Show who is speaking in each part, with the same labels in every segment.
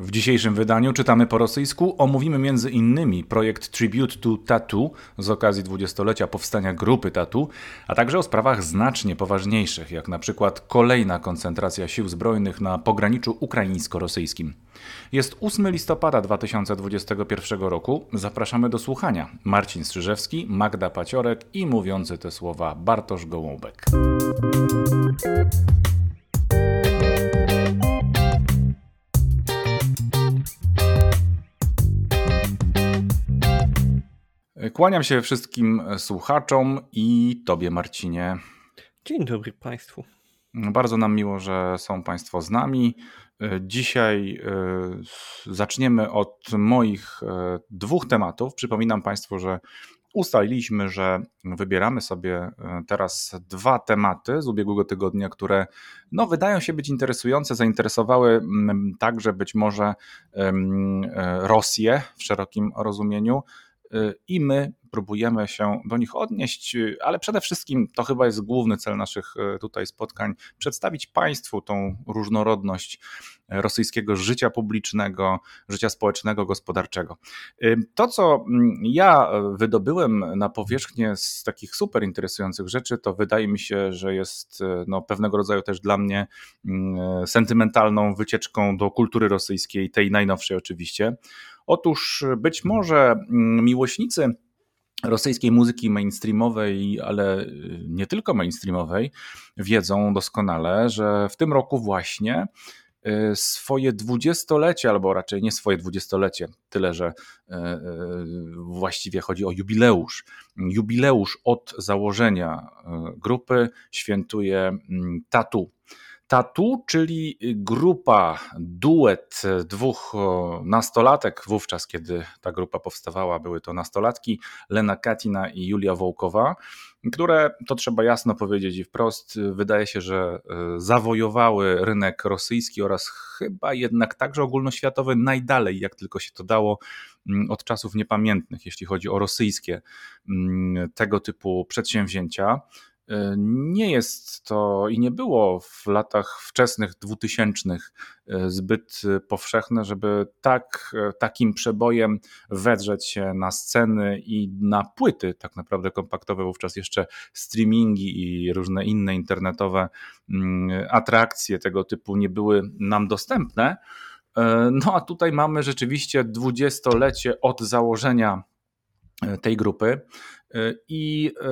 Speaker 1: W dzisiejszym wydaniu czytamy po rosyjsku, omówimy między innymi projekt Tribute to Tattoo z okazji dwudziestolecia powstania grupy Tattoo, a także o sprawach znacznie poważniejszych, jak na przykład kolejna koncentracja sił zbrojnych na pograniczu ukraińsko-rosyjskim. Jest 8 listopada 2021 roku. Zapraszamy do słuchania. Marcin Strzyżewski, Magda Paciorek i mówiący te słowa Bartosz Gołąbek. Kłaniam się wszystkim słuchaczom i Tobie, Marcinie.
Speaker 2: Dzień dobry Państwu.
Speaker 1: Bardzo nam miło, że są Państwo z nami. Dzisiaj e, zaczniemy od moich e, dwóch tematów. Przypominam Państwu, że ustaliliśmy, że wybieramy sobie e, teraz dwa tematy z ubiegłego tygodnia, które no, wydają się być interesujące, zainteresowały także być może Rosję w szerokim rozumieniu i my próbujemy się do nich odnieść, ale przede wszystkim to chyba jest główny cel naszych e, tutaj spotkań przedstawić Państwu tą różnorodność rosyjskiego życia publicznego, życia społecznego, gospodarczego. To, co mm, ja wydobyłem na powierzchnię z takich super interesujących rzeczy, to wydaje mi się, że jest no, pewnego rodzaju też dla mnie mm, sentymentalną wycieczką do kultury rosyjskiej, tej najnowszej oczywiście. Otóż być może mm, miłośnicy rosyjskiej muzyki mainstreamowej, ale nie tylko mainstreamowej, wiedzą doskonale, że w tym roku właśnie y, swoje dwudziestolecie, albo raczej nie swoje dwudziestolecie, tyle że y, y, właściwie chodzi o jubileusz. Jubileusz od założenia grupy świętuje mm, Tatu Tatu, czyli grupa, duet dwóch nastolatek, wówczas kiedy ta grupa powstawała, były to nastolatki, Lena Katina i Julia Wołkowa, które, to trzeba jasno powiedzieć i wprost, wydaje się, że e, zawojowały rynek rosyjski oraz chyba jednak także ogólnoświatowy najdalej, jak tylko się to dało, mm, od czasów niepamiętnych, jeśli chodzi o rosyjskie mm, tego typu przedsięwzięcia. Nie jest to i nie było w latach wczesnych dwutysięcznych e, zbyt powszechne, żeby tak, e, takim przebojem wedrzeć się na sceny i na płyty, tak naprawdę kompaktowe, wówczas jeszcze streamingi i różne inne internetowe mm, atrakcje tego typu nie były nam dostępne. E, no a tutaj mamy rzeczywiście dwudziestolecie od założenia tej grupy. Y, I y,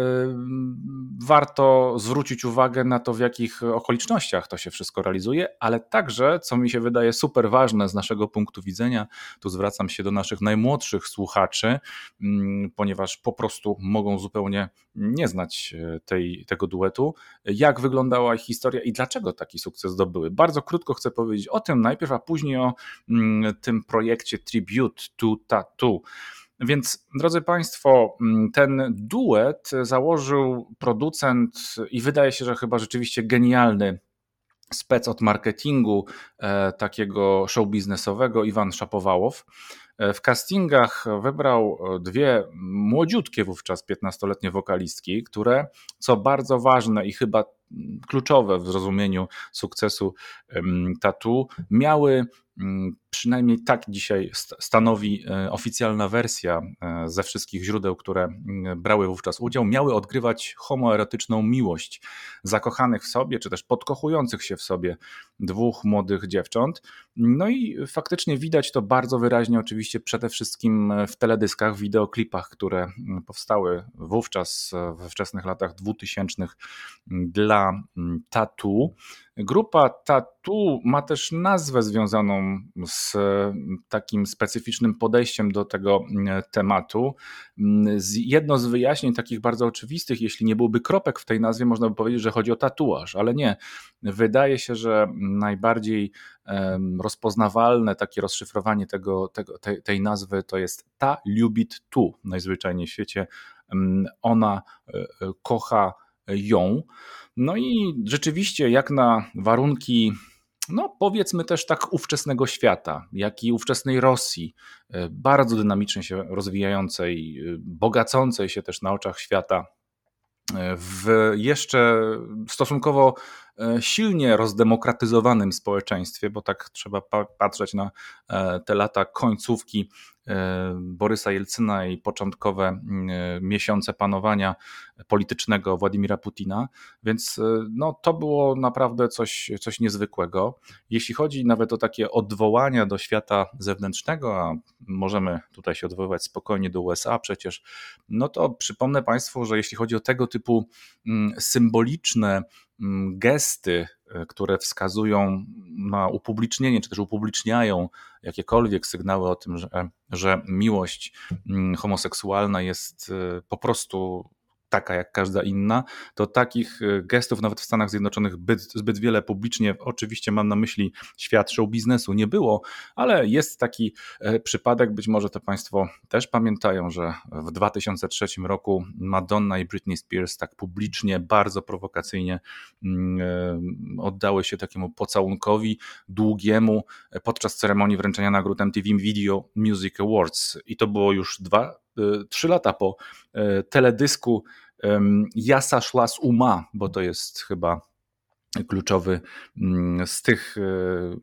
Speaker 1: warto zwrócić uwagę na to, w jakich okolicznościach to się wszystko realizuje, ale także, co mi się wydaje super ważne z naszego punktu widzenia, tu zwracam się do naszych najmłodszych słuchaczy, mm, ponieważ po prostu mogą zupełnie nie znać y, tej, tego duetu, jak wyglądała ich historia i dlaczego taki sukces zdobyły. Bardzo krótko chcę powiedzieć o tym najpierw, a później o mm, tym projekcie Tribute to Tattoo. Więc, drodzy Państwo, mm, ten duet założył producent i wydaje się, że chyba rzeczywiście genialny spec od marketingu e, takiego show biznesowego Iwan Szapowałow. E, w castingach wybrał dwie młodziutkie wówczas 15-letnie wokalistki, które, co bardzo ważne i chyba kluczowe w zrozumieniu sukcesu tatu, miały przynajmniej tak dzisiaj stanowi e, oficjalna wersja e, ze wszystkich źródeł, które brały wówczas udział, miały odgrywać homoerotyczną miłość zakochanych w sobie, czy też podkochujących się w sobie dwóch młodych dziewcząt. No i faktycznie widać to bardzo wyraźnie, oczywiście przede wszystkim w teledyskach, wideoklipach, które powstały wówczas we wczesnych latach 2000 dla Tatu. Grupa Tatu ma też nazwę związaną z takim specyficznym podejściem do tego mm, tematu. Mm, jedno z wyjaśnień takich bardzo oczywistych, jeśli nie byłby kropek w tej nazwie, można by powiedzieć, że chodzi o tatuaż, ale nie. Wydaje się, że najbardziej rozpoznawalne takie rozszyfrowanie tego, tego, tej, tej nazwy to jest ta lubit tu najzwyczajniej w świecie. Ona e, e, kocha ją. No i rzeczywiście, jak na warunki, no powiedzmy też tak ówczesnego świata, jak i ówczesnej Rosji, e, bardzo dynamicznie się rozwijającej, e, bogacącej się też na oczach świata, e, w jeszcze stosunkowo silnie rozdemokratyzowanym społeczeństwie, bo tak trzeba patrzeć na te lata końcówki Borysa Jelcyna i początkowe miesiące panowania politycznego Władimira Putina, więc no, to było naprawdę coś, coś niezwykłego. Jeśli chodzi nawet o takie odwołania do świata zewnętrznego, a możemy tutaj się odwoływać spokojnie do USA przecież, no to przypomnę Państwu, że jeśli chodzi o tego typu mm, symboliczne mm, gesty, e, które wskazują na upublicznienie, czy też upubliczniają jakiekolwiek sygnały o tym, że, że miłość mm, homoseksualna jest e, po prostu taka jak każda inna, to takich e, gestów nawet w Stanach Zjednoczonych zbyt, zbyt wiele publicznie, oczywiście mam na myśli świat show biznesu, nie było, ale jest taki e, przypadek, być może to Państwo też pamiętają, że w 2003 roku Madonna i Britney Spears tak publicznie, bardzo prowokacyjnie mm, e, oddały się takiemu pocałunkowi długiemu podczas ceremonii wręczenia nagród MTV Video Music Awards. I to było już dwa trzy lata po teledysku Jasa szła z uma, bo to jest chyba kluczowy mm, z tych e,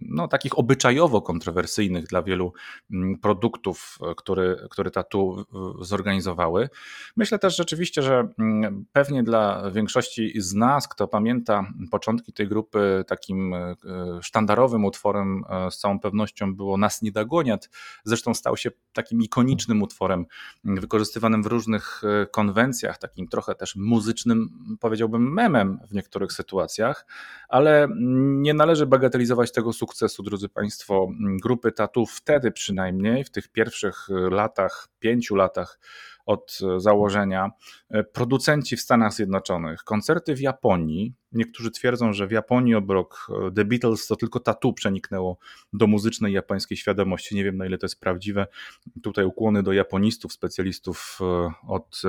Speaker 1: no, takich obyczajowo kontrowersyjnych dla wielu mm, produktów, e, które, które tatu zorganizowały. Myślę też rzeczywiście, że mm, pewnie dla większości z nas, kto pamięta początki tej grupy, takim e, sztandarowym utworem z całą pewnością było Nas nie dogoniat. Zresztą stał się takim ikonicznym utworem, wykorzystywanym w różnych konwencjach, takim trochę też muzycznym, powiedziałbym, memem w niektórych sytuacjach ale nie należy bagatelizować tego sukcesu, drodzy Państwo, grupy Tatu wtedy przynajmniej, w tych pierwszych latach, pięciu latach od założenia, producenci w Stanach Zjednoczonych, koncerty w Japonii. Niektórzy twierdzą, że w Japonii obok The Beatles to tylko tatu przeniknęło do muzycznej japońskiej świadomości. Nie wiem na ile to jest prawdziwe. Tutaj ukłony do japonistów, specjalistów e, od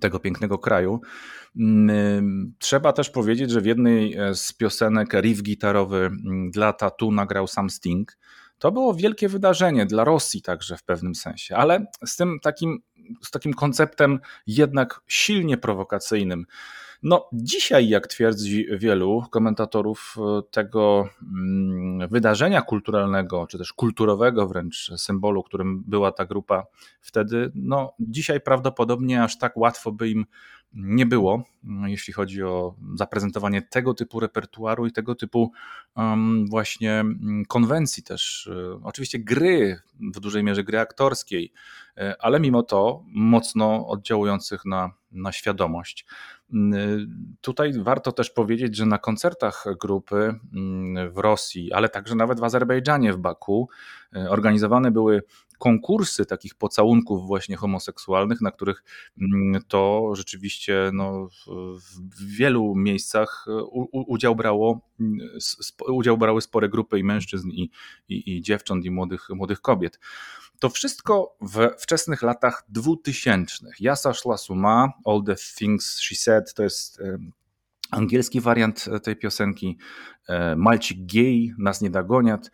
Speaker 1: tego pięknego kraju. Mm, trzeba też powiedzieć, że w jednej e, z piosenek riff gitarowy mm, dla Tatu nagrał sam Sting. To było wielkie wydarzenie dla Rosji także w pewnym sensie, ale z tym takim, z takim konceptem jednak silnie prowokacyjnym. No, dzisiaj, jak twierdzi wielu komentatorów e, tego mm, wydarzenia kulturalnego, czy też kulturowego wręcz symbolu, którym była ta grupa wtedy, no, dzisiaj prawdopodobnie aż tak łatwo by im nie było, jeśli chodzi o zaprezentowanie tego typu repertuaru i tego typu właśnie mm, konwencji też. E, oczywiście gry, w dużej mierze gry aktorskiej, e, ale mimo to mocno oddziałujących na, na świadomość. Mm, tutaj warto też powiedzieć, że na koncertach grupy mm, w Rosji, ale także nawet w Azerbejdżanie, w Baku, e, organizowane były konkursy takich pocałunków właśnie homoseksualnych, na których mm, to rzeczywiście no, w wielu miejscach e, udział, brało, udział brały spore grupy i mężczyzn, i, i, i dziewcząt, i młodych, młodych kobiet. To wszystko w wczesnych latach dwutysięcznych. Jasa szła suma, All the Things She Said, to jest angielski wariant tej piosenki. E, Malcik gay, nas nie dogoniat.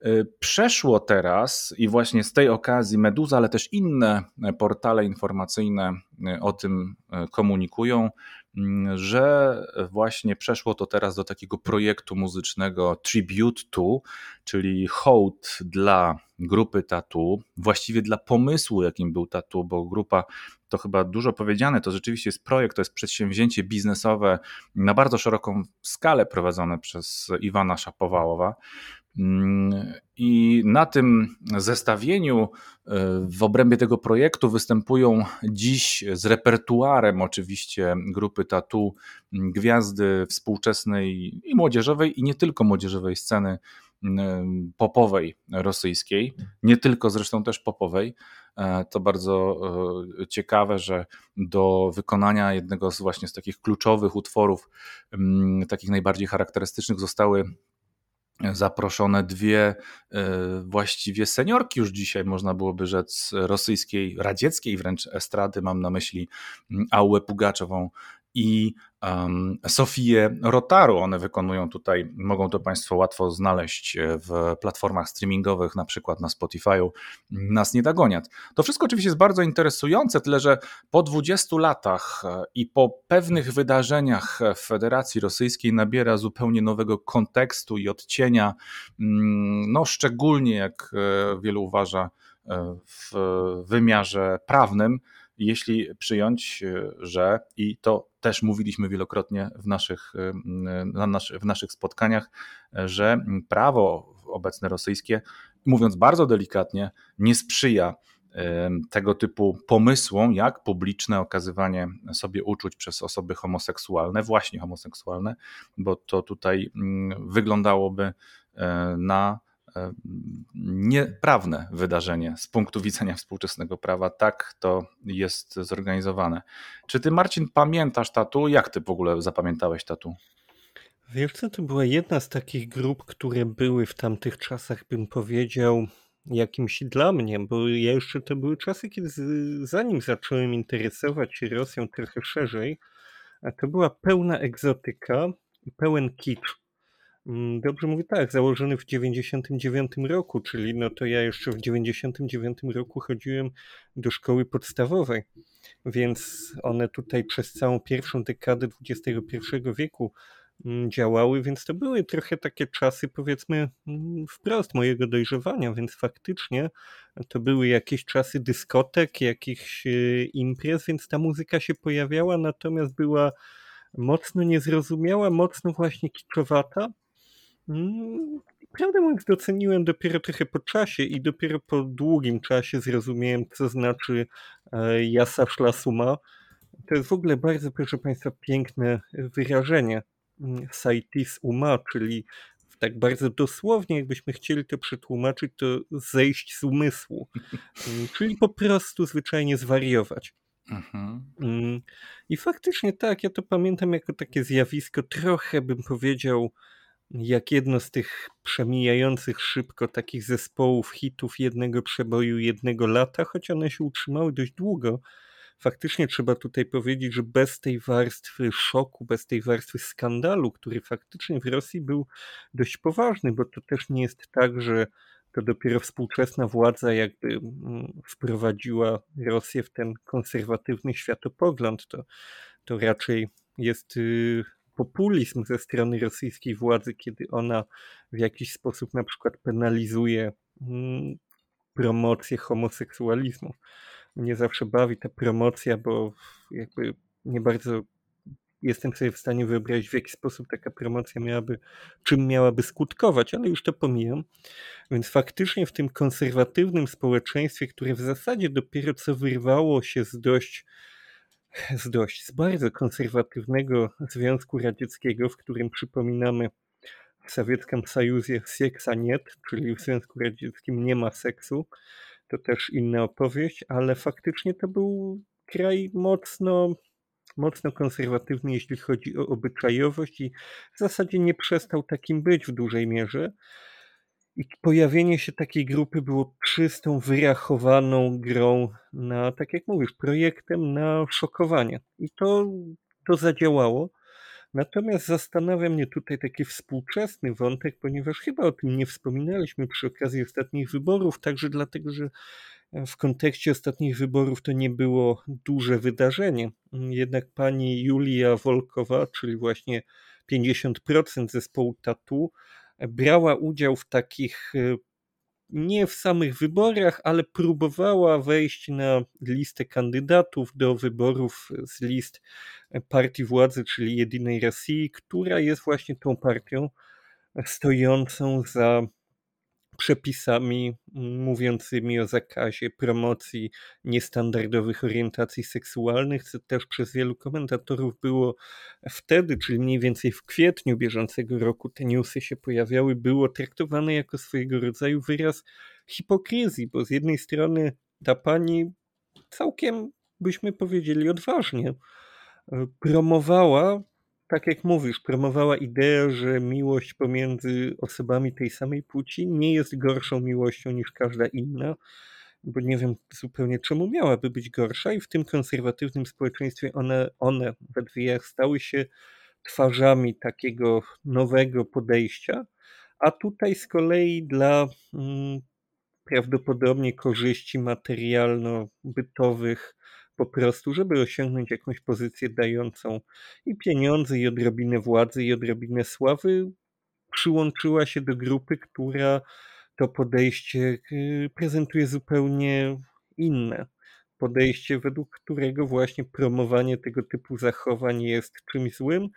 Speaker 1: E, przeszło teraz i właśnie z tej okazji Meduza, ale też inne portale informacyjne e, o tym komunikują, Mm, że właśnie przeszło to teraz do takiego projektu muzycznego Tribute to, czyli hołd dla grupy Tatu, właściwie dla pomysłu, jakim był Tatu, bo grupa to chyba dużo powiedziane, to rzeczywiście jest projekt, to jest przedsięwzięcie biznesowe na bardzo szeroką skalę prowadzone przez Iwana Szapowałowa. Mm, I na tym zestawieniu e, w obrębie tego projektu występują dziś z repertuarem oczywiście grupy Tatu gwiazdy współczesnej i młodzieżowej i nie tylko młodzieżowej sceny popowej rosyjskiej, nie tylko zresztą też popowej. E, to bardzo e, ciekawe, że do wykonania jednego z właśnie z takich kluczowych utworów, takich najbardziej charakterystycznych, zostały zaproszone dwie e, właściwie seniorki już dzisiaj, można byłoby rzec, rosyjskiej, radzieckiej wręcz estrady, mam na myśli Aułę Pugaczową i Sofię Rotaru. One wykonują tutaj, mogą to Państwo łatwo znaleźć w platformach streamingowych, na przykład na Spotify'u. Nas nie dogoniat. To wszystko oczywiście jest bardzo interesujące, tyle że po 20 latach e, i po pewnych wydarzeniach w Federacji Rosyjskiej nabiera zupełnie nowego kontekstu i odcienia, mm, no szczególnie jak e, wielu uważa e, w wymiarze prawnym jeśli przyjąć, e, że i to też mówiliśmy wielokrotnie w naszych, nasz, w naszych spotkaniach, że prawo obecne rosyjskie, mówiąc bardzo delikatnie, nie sprzyja tego typu pomysłom, jak publiczne okazywanie sobie uczuć przez osoby homoseksualne, właśnie homoseksualne, bo to tutaj mm, wyglądałoby na E, nieprawne wydarzenie z punktu widzenia współczesnego prawa. Tak to jest zorganizowane. Czy ty, Marcin, pamiętasz tatu? Jak ty w ogóle zapamiętałeś tatu?
Speaker 2: Wiesz co, to była jedna z takich grup, które były w tamtych czasach, bym powiedział, jakimś dla mnie, bo ja jeszcze to były czasy, kiedy zanim zacząłem interesować się Rosją trochę szerzej, to była pełna egzotyka i pełen kicz. Mm, dobrze mówię, tak, założony w 99 roku, czyli no to ja jeszcze w 99 roku chodziłem do szkoły podstawowej, więc one tutaj przez całą pierwszą dekadę XXI wieku mm, działały, więc to były trochę takie czasy, powiedzmy, mm, wprost mojego dojrzewania, więc faktycznie to były jakieś czasy dyskotek, jakichś e, imprez, więc ta muzyka się pojawiała, natomiast była mocno niezrozumiała, mocno właśnie kiczowata, prawdę mówiąc, doceniłem dopiero trochę po czasie i dopiero po długim czasie zrozumiałem, co znaczy e, jasa szlasuma. To jest w ogóle bardzo, proszę Państwa, piękne wyrażenie. Mm, Saitis uma, czyli tak bardzo dosłownie, jakbyśmy chcieli to przetłumaczyć, to zejść z umysłu. Mm, czyli po prostu zwyczajnie zwariować. Mhm. I faktycznie tak, ja to pamiętam jako takie zjawisko, trochę bym powiedział, jak jedno z tych przemijających szybko takich zespołów hitów jednego przeboju jednego lata, choć one się utrzymały dość długo. Faktycznie trzeba tutaj powiedzieć, że bez tej warstwy szoku, bez tej warstwy skandalu, który faktycznie w Rosji był dość poważny, bo to też nie jest tak, że to dopiero współczesna władza jakby mm, wprowadziła Rosję w ten konserwatywny światopogląd, to, to raczej jest y, populizm ze strony rosyjskiej władzy, kiedy ona w jakiś sposób na przykład penalizuje mm, promocję homoseksualizmu. Mnie zawsze bawi ta promocja, bo jakby nie bardzo jestem sobie w stanie wyobrazić, w jaki sposób taka promocja miałaby, czym miałaby skutkować, ale już to pomijam. Więc faktycznie w tym konserwatywnym społeczeństwie, które w zasadzie dopiero co wyrwało się z dość z dość z bardzo konserwatywnego Związku Radzieckiego, w którym przypominamy w Sowieckim Sojuzie seksa nie, czyli w Związku Radzieckim nie ma seksu. To też inna opowieść, ale faktycznie to był kraj mocno, mocno konserwatywny, jeśli chodzi o obyczajowość i w zasadzie nie przestał takim być w dużej mierze. I pojawienie się takiej grupy było czystą, wyrachowaną grą na, tak jak mówisz, projektem na szokowanie. I to, to zadziałało. Natomiast zastanawia mnie tutaj taki współczesny wątek, ponieważ chyba o tym nie wspominaliśmy przy okazji ostatnich wyborów, także dlatego, że w kontekście ostatnich wyborów to nie było duże wydarzenie. Jednak pani Julia Wolkowa, czyli właśnie 50% zespołu Tatu, brała udział w takich e, nie w samych wyborach, ale próbowała wejść na listę kandydatów do wyborów z list partii władzy, czyli Jedynej Rosji, która jest właśnie tą partią stojącą za przepisami mówiącymi o zakazie promocji niestandardowych orientacji seksualnych, co też przez wielu komentatorów było wtedy, czyli mniej więcej w kwietniu bieżącego roku te newsy się pojawiały, było traktowane jako swojego rodzaju wyraz hipokryzji, bo z jednej strony ta pani całkiem, byśmy powiedzieli, odważnie e, promowała tak jak mówisz, promowała ideę, że miłość pomiędzy osobami tej samej płci nie jest gorszą miłością niż każda inna. bo nie wiem zupełnie czemu miałaby być gorsza i w tym konserwatywnym społeczeństwie one, one we stały się twarzami takiego nowego podejścia, a tutaj z kolei dla mm, prawdopodobnie korzyści materialno-bytowych po prostu, żeby osiągnąć jakąś pozycję dającą i pieniądze, i odrobinę władzy, i odrobinę sławy, przyłączyła się do grupy, która to podejście y, prezentuje zupełnie inne. Podejście, według którego właśnie promowanie tego typu zachowań jest czymś złym.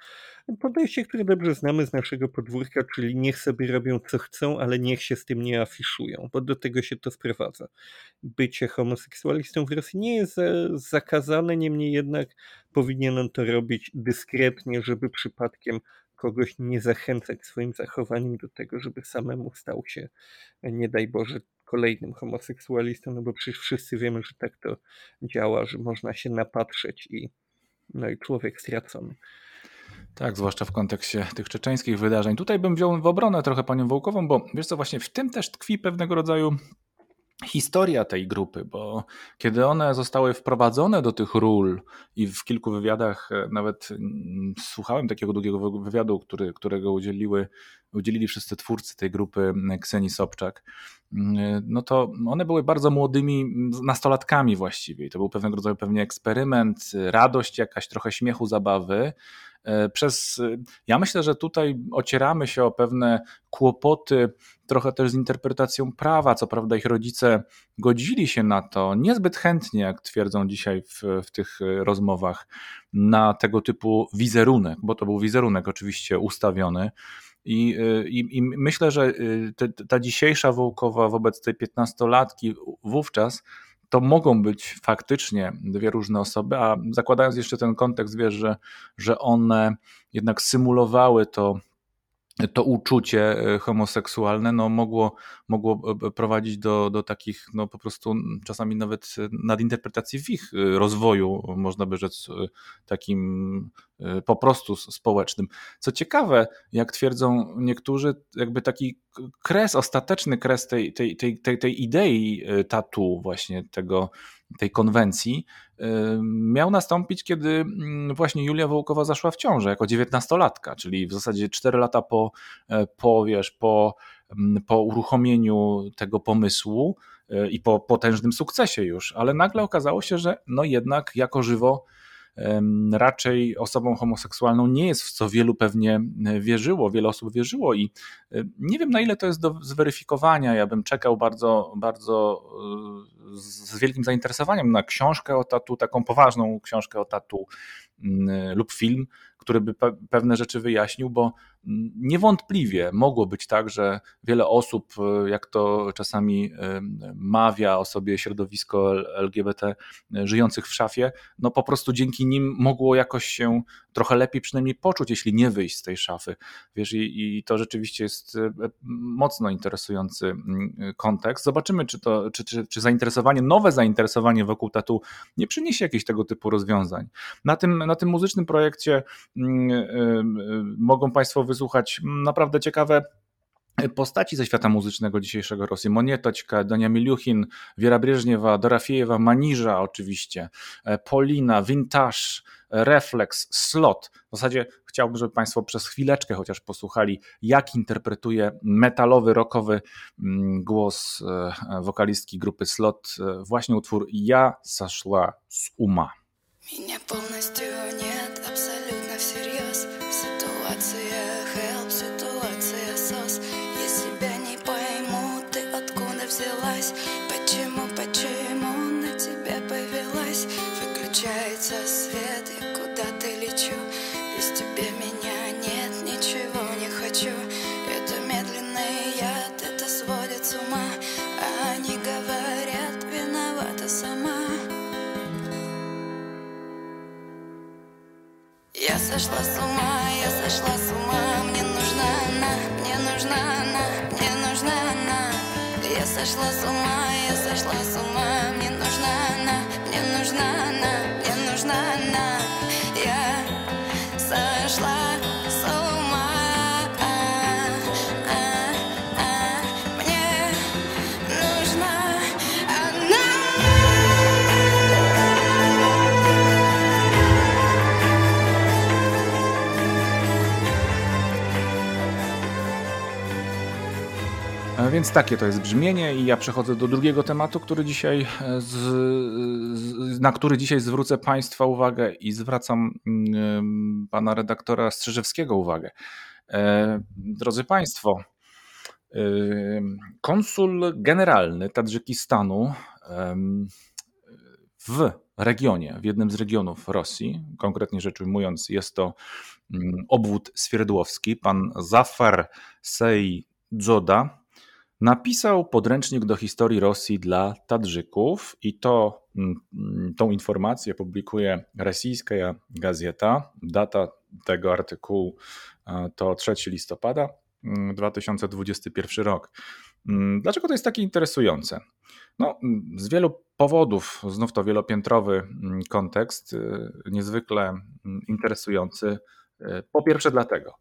Speaker 2: Podejście, które dobrze znamy z naszego podwórka, czyli niech sobie robią co chcą, ale niech się z tym nie afiszują, bo do tego się to sprowadza. Bycie homoseksualistą w Rosji nie jest zakazane, niemniej jednak powinien on to robić dyskretnie, żeby przypadkiem kogoś nie zachęcać swoim zachowaniem do tego, żeby samemu stał się, nie daj Boże, kolejnym homoseksualistą, no bo przecież wszyscy wiemy, że tak to działa, że można się napatrzeć i no i człowiek stracony.
Speaker 1: Tak, zwłaszcza w kontekście tych czeczeńskich wydarzeń. Tutaj bym wziął w obronę trochę panią Wołkową, bo wiesz co, właśnie w tym też tkwi pewnego rodzaju historia tej grupy, bo kiedy one zostały wprowadzone do tych ról i w kilku wywiadach, e, nawet mm, słuchałem takiego długiego wywiadu, który, którego udzieliły, udzielili wszyscy twórcy tej grupy mm, Kseni Sobczak, mm, e, no to one były bardzo młodymi nastolatkami właściwie. To był pewnego rodzaju pewnie eksperyment, radość, jakaś trochę śmiechu, zabawy, E, przez, ja myślę, że tutaj ocieramy się o pewne kłopoty, trochę też z interpretacją prawa. Co prawda, ich rodzice godzili się na to niezbyt chętnie, jak twierdzą dzisiaj w, w tych rozmowach, na tego typu wizerunek, bo to był wizerunek oczywiście ustawiony. I, i, i myślę, że te, ta dzisiejsza Wołkowa wobec tej piętnastolatki wówczas to mogą być faktycznie dwie różne osoby, a zakładając jeszcze ten kontekst, wiesz, że, że one jednak symulowały to to uczucie e, homoseksualne no, mogło, mogło e, prowadzić do, do takich no, po prostu czasami nawet nadinterpretacji w ich e, rozwoju, można by rzec takim po prostu społecznym. Co ciekawe, jak twierdzą niektórzy, jakby taki kres, ostateczny kres tej, tej, tej, tej, tej idei tatu, właśnie tego, tej konwencji, miał nastąpić, kiedy mm, właśnie Julia Wołkowa zaszła w ciążę jako dziewiętnastolatka, czyli w zasadzie 4 lata po, e, po, wiesz, po, mm, po uruchomieniu tego pomysłu e, i po potężnym sukcesie już, ale nagle okazało się, że no jednak jako żywo raczej osobą homoseksualną nie jest, w co wielu pewnie e, wierzyło, wiele osób wierzyło i nie wiem na ile to jest do zweryfikowania. Ja bym czekał bardzo, bardzo z wielkim zainteresowaniem na książkę o tatu, taką poważną książkę o tatu lub film, który by pewne rzeczy wyjaśnił, bo niewątpliwie mogło być tak, że wiele osób, e, jak to czasami e, mawia o sobie środowisko LGBT żyjących w szafie, no po prostu dzięki nim mogło jakoś się trochę lepiej przynajmniej poczuć, jeśli nie wyjść z tej szafy. Wiesz, i, i to rzeczywiście jest mocno interesujący kontekst. Zobaczymy, czy to, czy, czy, czy zainteresowanie, nowe zainteresowanie wokół tatu nie przyniesie jakichś tego typu rozwiązań. Na tym, na tym muzycznym projekcie mogą Państwo wysłuchać naprawdę ciekawe postaci ze świata muzycznego dzisiejszego Rosji. Monietoćka, Donia Miliuchin, Wiera Brieżniewa, Dorafiejewa, Maniża oczywiście, e, Polina, Vintage, Reflex, Slot. W zasadzie chciałbym, żeby Państwo przez chwileczkę chociaż posłuchali, jak interpretuje metalowy, rockowy mm, głos e, wokalistki grupy Slot e, właśnie utwór Ja zaszła z uma. Меня полностью сошла с ума, я сошла с ума. Мне нужна она, мне нужна она, мне нужна она. Я сошла с ума, я сошла с ума więc takie to jest brzmienie i ja przechodzę do drugiego tematu, który dzisiaj z, z, na który dzisiaj zwrócę Państwa uwagę i zwracam y, pana redaktora Strzyżewskiego uwagę. E, drodzy Państwo, y, konsul generalny Tadżykistanu w regionie, w jednym z regionów Rosji, konkretnie rzecz ujmując, jest to mm, obwód Swierdłowski, pan Zafar Sejdzoda, napisał podręcznik do historii Rosji dla Tadżyków i to mm, tą informację publikuje rosyjska gazeta. Data tego artykułu e, to 3 listopada 2021 mm, rok. Dlaczego to jest takie interesujące? No, z wielu powodów, znów to wielopiętrowy mm, kontekst, y, niezwykle mm, interesujący. Y, po pierwsze, dlatego,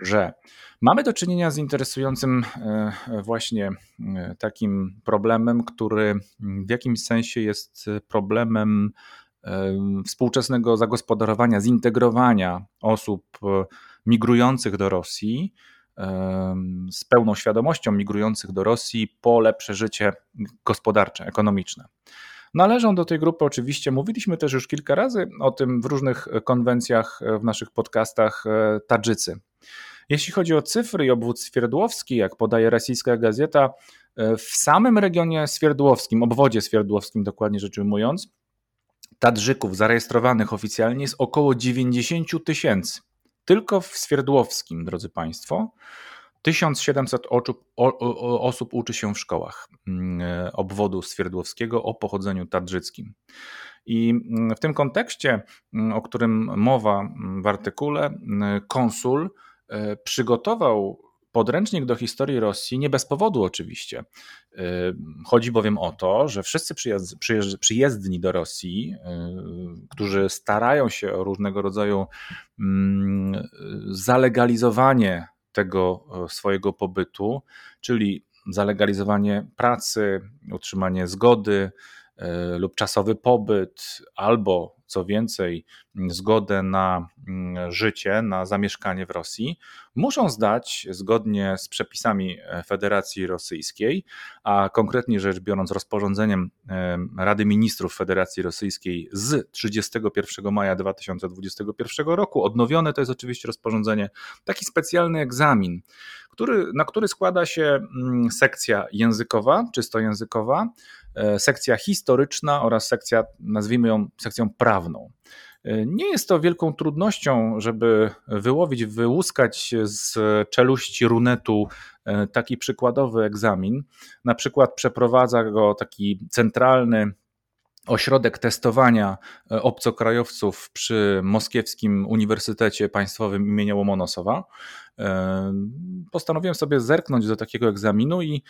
Speaker 1: że mamy do czynienia z interesującym y, właśnie takim problemem, który w jakimś sensie jest problemem współczesnego zagospodarowania, zintegrowania osób migrujących do Rosji z pełną świadomością migrujących do Rosji po lepsze życie gospodarcze, ekonomiczne. Należą do tej grupy oczywiście, mówiliśmy też już kilka razy o tym w różnych konwencjach, w naszych podcastach, e, Tadżycy. Jeśli chodzi o cyfry i obwód Swierdłowski, jak podaje rosyjska gazeta, e, w samym regionie Swierdłowskim, obwodzie Swierdłowskim dokładnie rzecz ujmując, Tadżyków zarejestrowanych oficjalnie jest około 90 tysięcy. Tylko w Swierdłowskim, drodzy Państwo, 1700 osób, osób uczy się w szkołach mm, e, obwodu Swierdłowskiego o pochodzeniu tadżyckim. I mm, w tym kontekście, mm, o którym mowa w artykule, konsul e, przygotował podręcznik do historii Rosji nie bez powodu oczywiście. Y, chodzi bowiem o to, że wszyscy przyjezdni do Rosji, którzy starają się o różnego rodzaju zalegalizowanie tego e, swojego pobytu, czyli zalegalizowanie pracy, utrzymanie zgody e, lub czasowy pobyt, albo co więcej, zgodę na mm, życie, na zamieszkanie w Rosji, muszą zdać zgodnie z przepisami Federacji Rosyjskiej, a konkretnie rzecz biorąc rozporządzeniem Rady Ministrów Federacji Rosyjskiej z 31 maja 2021 roku, odnowione to jest oczywiście rozporządzenie, taki specjalny egzamin, który, na który składa się mm, sekcja językowa, czysto językowa, e, sekcja historyczna oraz sekcja, nazwijmy ją sekcją prawną. E, nie jest to wielką trudnością, żeby wyłowić, wyłuskać z czeluści runetu e, taki przykładowy egzamin. Na przykład przeprowadza go taki centralny ośrodek testowania e, obcokrajowców przy Moskiewskim Uniwersytecie Państwowym imienia Łomonosowa. Postanowiłem sobie zerknąć do takiego egzaminu i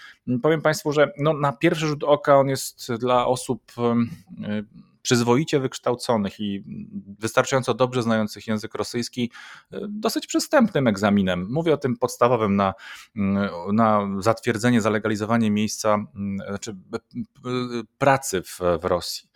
Speaker 1: powiem Państwu, że no, na pierwszy rzut oka on jest dla osób przyzwoicie wykształconych i wystarczająco dobrze znających język rosyjski e, dosyć przystępnym egzaminem. Mówię o tym podstawowym na, mm, na zatwierdzenie, zalegalizowanie miejsca, mm, znaczy pracy w, w Rosji.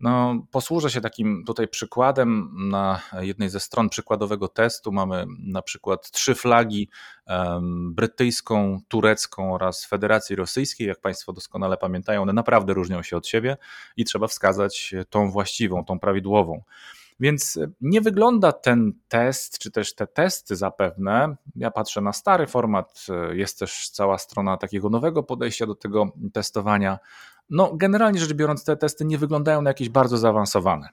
Speaker 1: No, posłużę się takim tutaj przykładem. Na jednej ze stron przykładowego testu mamy na przykład trzy flagi um, brytyjską, turecką oraz Federacji Rosyjskiej. Jak Państwo doskonale pamiętają, one naprawdę różnią się od siebie i trzeba wskazać tą właściwą, tą prawidłową. Więc nie wygląda ten test, czy też te testy zapewne. Ja patrzę na stary format, jest też cała strona takiego nowego podejścia do tego testowania. No, generalnie rzecz biorąc, te testy nie wyglądają na jakieś bardzo zaawansowane.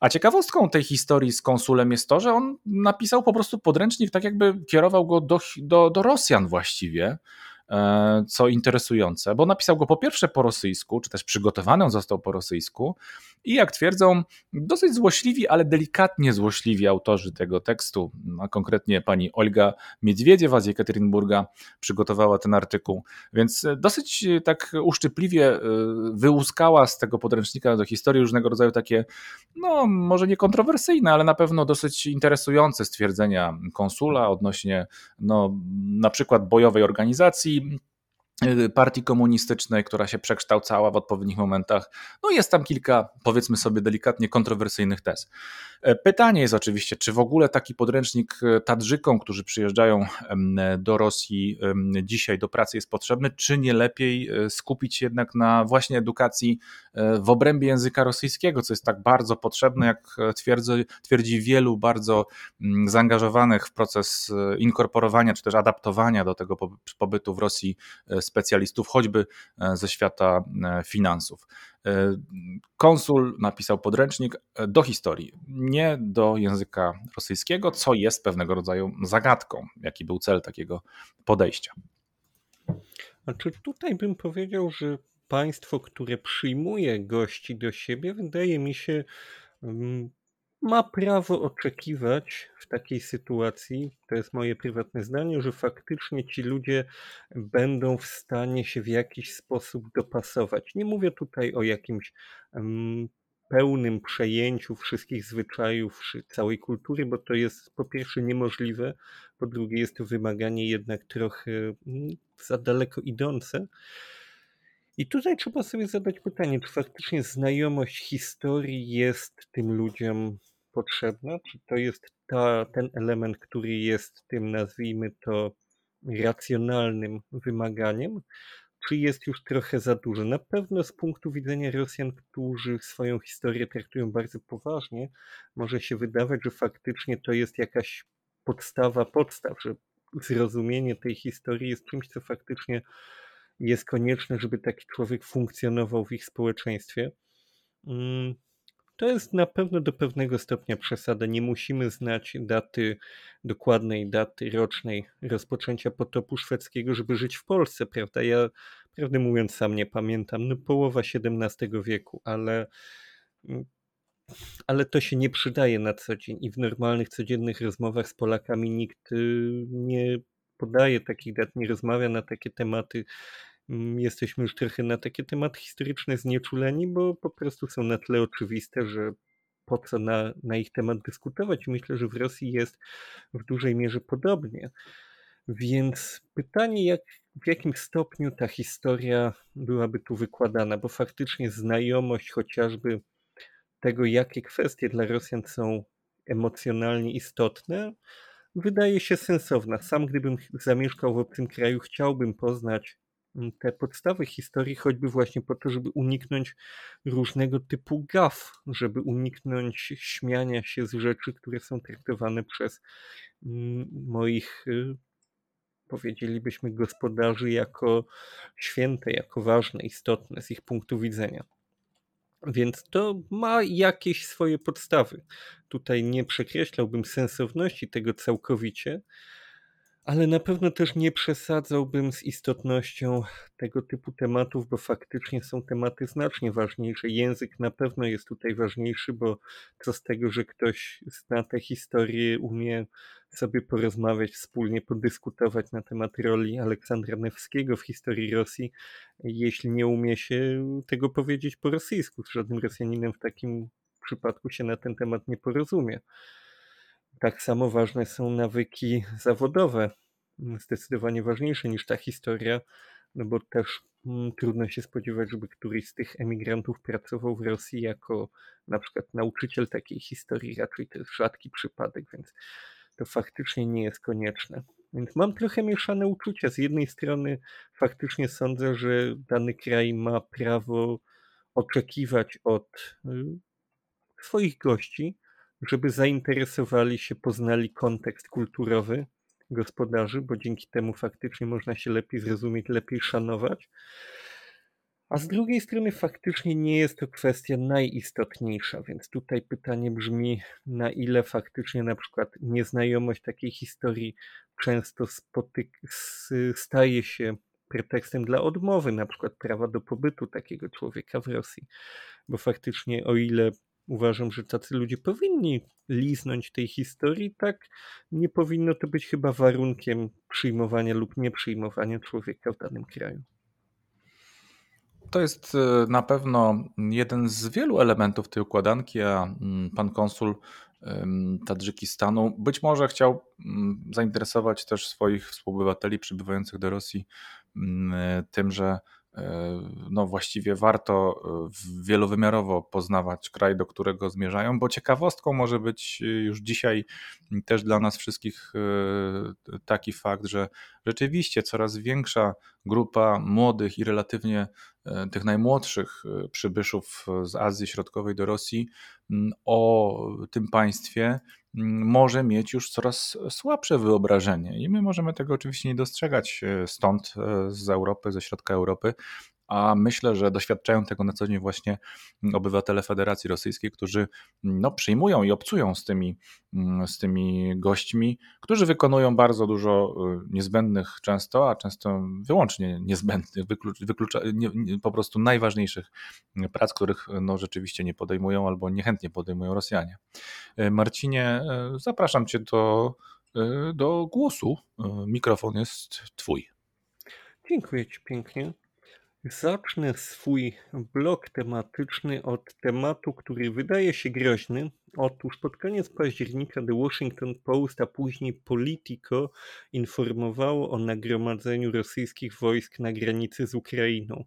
Speaker 1: A ciekawostką tej historii z konsulem jest to, że on napisał po prostu podręcznik, tak jakby kierował go do, do, do Rosjan właściwie. E, co interesujące, bo napisał go po pierwsze po rosyjsku, czy też przygotowany on został po rosyjsku i jak twierdzą, dosyć złośliwi, ale delikatnie złośliwi autorzy tego tekstu, a konkretnie pani Olga Miedwiediewa z Jekaterinburga przygotowała ten artykuł, więc dosyć tak uszczypliwie e, wyłuskała z tego podręcznika do historii różnego rodzaju takie, no może nie kontrowersyjne, ale na pewno dosyć interesujące stwierdzenia konsula odnośnie no, na przykład bojowej organizacji, Y, partii komunistycznej, która się przekształcała w odpowiednich momentach. No jest tam kilka, powiedzmy sobie delikatnie, kontrowersyjnych tez. Pytanie jest oczywiście, czy w ogóle taki podręcznik Tadżykom, którzy przyjeżdżają do Rosji dzisiaj do pracy jest potrzebny, czy nie lepiej skupić się jednak na właśnie edukacji w obrębie języka rosyjskiego, co jest tak bardzo potrzebne, jak twierdzi, twierdzi wielu bardzo zaangażowanych w proces inkorporowania czy też adaptowania do tego pobytu w Rosji specjalistów, choćby ze świata finansów. Konsul napisał podręcznik do historii, nie do języka rosyjskiego, co jest pewnego rodzaju zagadką, jaki był cel takiego podejścia.
Speaker 2: Znaczy tutaj bym powiedział, że państwo, które przyjmuje gości do siebie, wydaje mi się ma prawo oczekiwać w takiej sytuacji, to jest moje prywatne zdanie, że faktycznie ci ludzie będą w stanie się w jakiś sposób dopasować. Nie mówię tutaj o jakimś um, pełnym przejęciu wszystkich zwyczajów, całej kultury, bo to jest po pierwsze niemożliwe, po drugie jest to wymaganie jednak trochę um, za daleko idące. I tutaj trzeba sobie zadać pytanie, czy faktycznie znajomość historii jest tym ludziom potrzebna? Czy to jest ta, ten element, który jest tym, nazwijmy to, racjonalnym wymaganiem? Czy jest już trochę za dużo? Na pewno z punktu widzenia Rosjan, którzy swoją historię traktują bardzo poważnie, może się wydawać, że faktycznie to jest jakaś podstawa podstaw, że zrozumienie tej historii jest czymś, co faktycznie jest konieczne, żeby taki człowiek funkcjonował w ich społeczeństwie. Mm, to jest na pewno do pewnego stopnia przesada. Nie musimy znać daty, dokładnej daty rocznej rozpoczęcia potopu szwedzkiego, żeby żyć w Polsce, prawda? Ja, prawdę mówiąc, sam nie pamiętam. No, połowa XVII wieku, ale, ale to się nie przydaje na co dzień i w normalnych, codziennych rozmowach z Polakami nikt y, nie podaje takich dat, nie rozmawia na takie tematy Mm, jesteśmy już trochę na takie tematy historyczne znieczuleni, bo po prostu są na tyle oczywiste, że po co na, na ich temat dyskutować. Myślę, że w Rosji jest w dużej mierze podobnie. Więc pytanie, jak, w jakim stopniu ta historia byłaby tu wykładana, bo faktycznie znajomość chociażby tego, jakie kwestie dla Rosjan są emocjonalnie istotne, wydaje się sensowna. Sam, gdybym zamieszkał w obcym kraju, chciałbym poznać te podstawy historii, choćby właśnie po to, żeby uniknąć różnego typu gaf, żeby uniknąć śmiania się z rzeczy, które są traktowane przez mm, moich, y, powiedzielibyśmy, gospodarzy jako święte, jako ważne, istotne z ich punktu widzenia. Więc to ma jakieś swoje podstawy. Tutaj nie przekreślałbym sensowności tego całkowicie, ale na pewno też nie przesadzałbym z istotnością tego typu tematów, bo faktycznie są tematy znacznie ważniejsze. Język na pewno jest tutaj ważniejszy, bo co z tego, że ktoś zna tę historię, umie sobie porozmawiać wspólnie, podyskutować na temat roli Aleksandra Newskiego w historii Rosji, jeśli nie umie się tego powiedzieć po rosyjsku. Z żadnym Rosjaninem w takim przypadku się na ten temat nie porozumie. Tak samo ważne są nawyki zawodowe, zdecydowanie ważniejsze niż ta historia, no bo też mm, trudno się spodziewać, żeby któryś z tych emigrantów pracował w Rosji jako na przykład nauczyciel takiej historii, raczej to jest rzadki przypadek, więc to faktycznie nie jest konieczne. Więc mam trochę mieszane uczucia. Z jednej strony faktycznie sądzę, że dany kraj ma prawo oczekiwać od y, swoich gości, żeby zainteresowali się, poznali kontekst kulturowy gospodarzy, bo dzięki temu faktycznie można się lepiej zrozumieć, lepiej szanować. A z drugiej strony faktycznie nie jest to kwestia najistotniejsza, więc tutaj pytanie brzmi, na ile faktycznie na przykład nieznajomość takiej historii często spotyk- staje się pretekstem dla odmowy na przykład prawa do pobytu takiego człowieka w Rosji. Bo faktycznie o ile uważam, że tacy ludzie powinni liznąć tej historii, tak nie powinno to być chyba warunkiem przyjmowania lub nieprzyjmowania człowieka w danym kraju.
Speaker 1: To jest e, na pewno jeden z wielu elementów tej układanki, a mm, pan konsul Tadżykistanu być może chciał mm, zainteresować też swoich współobywateli przybywających do Rosji mm, tym, że no właściwie warto wielowymiarowo poznawać kraj, do którego zmierzają, bo ciekawostką może być już dzisiaj też dla nas wszystkich taki fakt, że rzeczywiście coraz większa grupa młodych i relatywnie tych najmłodszych przybyszów z Azji Środkowej do Rosji o tym państwie może mieć już coraz słabsze wyobrażenie. I my możemy tego oczywiście nie dostrzegać e, stąd, e, z Europy, ze środka Europy, a myślę, że doświadczają tego na co dzień właśnie obywatele Federacji Rosyjskiej, którzy no, przyjmują i obcują z tymi, z tymi gośćmi, którzy wykonują bardzo dużo y, niezbędnych często, a często wyłącznie niezbędnych, wyklucza, nie, nie, po prostu najważniejszych prac, których no, rzeczywiście nie podejmują albo niechętnie podejmują Rosjanie. Y, Marcinie, y, zapraszam Cię do, do głosu. Mikrofon jest Twój.
Speaker 2: Dziękuję Ci pięknie. Zacznę swój blok tematyczny od tematu, który wydaje się groźny. Otóż pod koniec października The Washington Post, a później Politico informowało o nagromadzeniu rosyjskich wojsk na granicy z Ukrainą.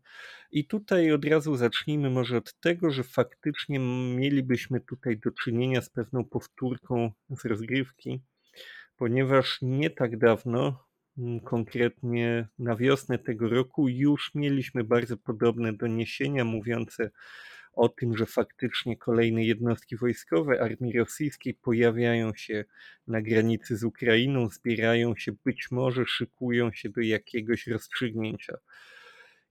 Speaker 2: I tutaj od razu zacznijmy może od tego, że faktycznie mielibyśmy tutaj do czynienia z pewną powtórką z rozgrywki, ponieważ nie tak dawno konkretnie na wiosnę tego roku już mieliśmy bardzo podobne doniesienia mówiące o tym, że faktycznie kolejne jednostki wojskowe armii rosyjskiej pojawiają się na granicy z Ukrainą, zbierają się, być może szykują się do jakiegoś rozstrzygnięcia.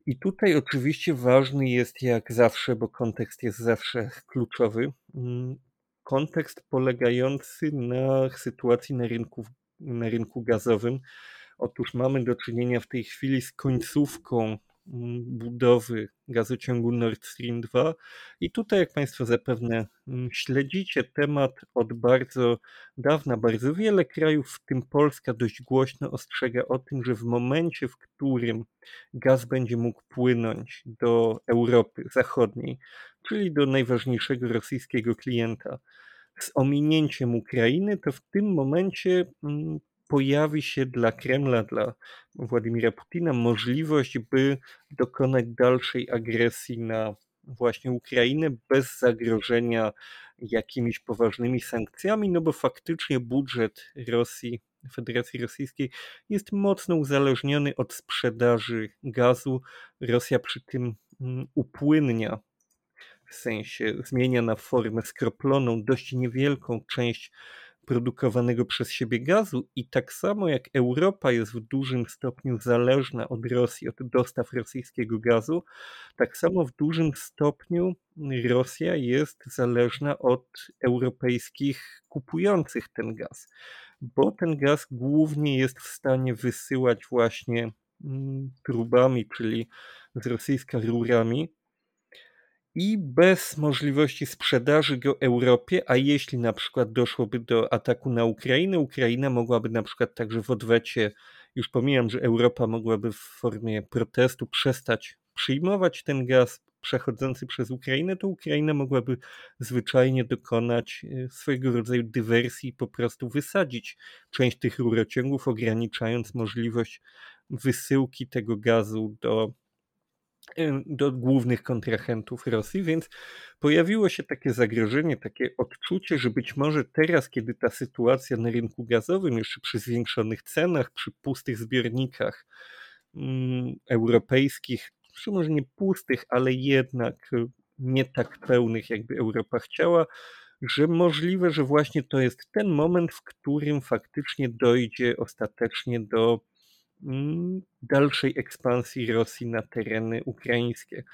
Speaker 2: I tutaj oczywiście ważny jest jak zawsze, bo kontekst jest zawsze kluczowy, mm, kontekst polegający na sytuacji na rynku, na rynku gazowym, Otóż mamy do czynienia w tej chwili z końcówką mm, budowy gazociągu Nord Stream 2 i tutaj, jak Państwo zapewne mm, śledzicie temat od bardzo dawna, bardzo wiele krajów, w tym Polska, dość głośno ostrzega o tym, że w momencie, w którym gaz będzie mógł płynąć do Europy Zachodniej, czyli do najważniejszego rosyjskiego klienta, z ominięciem Ukrainy, to w tym momencie mm, pojawi się dla Kremla, dla Władimira Putina możliwość, by dokonać dalszej agresji na właśnie Ukrainę bez zagrożenia jakimiś poważnymi sankcjami, no bo faktycznie budżet Rosji, Federacji Rosyjskiej jest mocno uzależniony od sprzedaży gazu. Rosja przy tym mm, upłynnia, w sensie zmienia na formę skroploną dość niewielką część produkowanego przez siebie gazu i tak samo jak Europa jest w dużym stopniu zależna od Rosji, od dostaw rosyjskiego gazu, tak samo w dużym stopniu Rosja jest zależna od europejskich kupujących ten gaz, bo ten gaz głównie jest w stanie wysyłać właśnie mm, trubami, czyli z rosyjska rurami, i bez możliwości sprzedaży go Europie, a jeśli na przykład doszłoby do ataku na Ukrainę, Ukraina mogłaby na przykład także w odwecie, już pomijam, że Europa mogłaby w formie protestu przestać przyjmować ten gaz przechodzący przez Ukrainę, to Ukraina mogłaby zwyczajnie dokonać e, swojego rodzaju dywersji i po prostu wysadzić część tych rurociągów, ograniczając możliwość wysyłki tego gazu do do głównych kontrahentów Rosji, więc pojawiło się takie zagrożenie, takie odczucie, że być może teraz, kiedy ta sytuacja na rynku gazowym, jeszcze przy zwiększonych cenach, przy pustych zbiornikach mm, europejskich, czy może nie pustych, ale jednak nie tak pełnych, jakby Europa chciała, że możliwe, że właśnie to jest ten moment, w którym faktycznie dojdzie ostatecznie do dalszej ekspansji Rosji na tereny ukraińskie.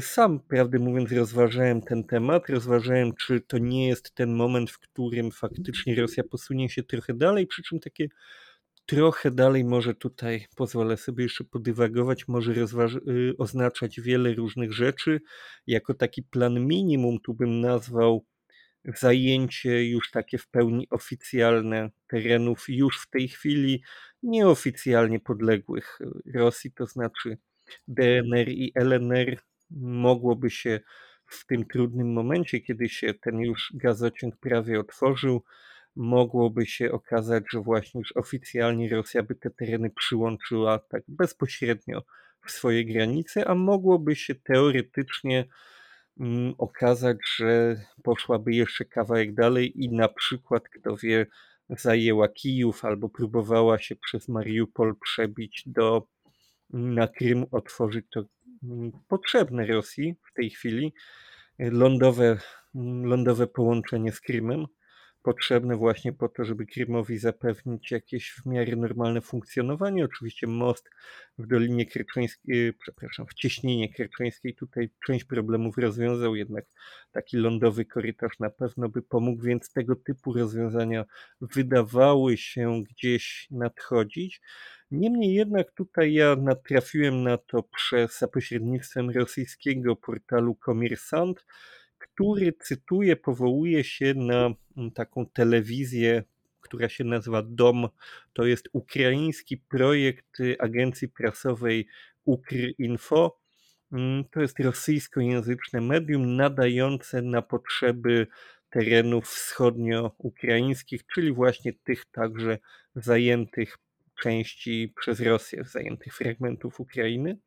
Speaker 2: Sam, prawdę mówiąc, rozważałem ten temat, rozważałem, czy to nie jest ten moment, w którym faktycznie Rosja posunie się trochę dalej, przy czym takie trochę dalej może tutaj, pozwolę sobie jeszcze podywagować, może y, oznaczać wiele różnych rzeczy. Jako taki plan minimum tu bym nazwał zajęcie już takie w pełni oficjalne terenów już w tej chwili nieoficjalnie podległych Rosji, to znaczy DNR i LNR mogłoby się w tym trudnym momencie, kiedy się ten już gazociąg prawie otworzył, mogłoby się okazać, że właśnie już oficjalnie Rosja by te tereny przyłączyła tak bezpośrednio w swoje granice, a mogłoby się teoretycznie okazać, że poszłaby jeszcze kawałek dalej i na przykład, kto wie, zajęła Kijów albo próbowała się przez Mariupol przebić do na Krym, otworzyć to mm, potrzebne Rosji w tej chwili lądowe, lądowe połączenie z Krymem potrzebne właśnie po to, żeby Krymowi zapewnić jakieś w miarę normalne funkcjonowanie. Oczywiście most w Dolinie Kerczeńskiej, przepraszam, w Cieśninie Kerczeńskiej tutaj część problemów rozwiązał, jednak taki lądowy korytarz na pewno by pomógł, więc tego typu rozwiązania wydawały się gdzieś nadchodzić. Niemniej jednak tutaj ja natrafiłem na to przez za pośrednictwem rosyjskiego portalu Komersant, który cytuję, powołuje się na mm, taką telewizję, która się nazywa DOM. To jest ukraiński projekt agencji prasowej Ukrinfo. Mm, to jest rosyjskojęzyczne medium nadające na potrzeby terenów wschodnio-ukraińskich, czyli właśnie tych także zajętych części przez Rosję, zajętych fragmentów Ukrainy.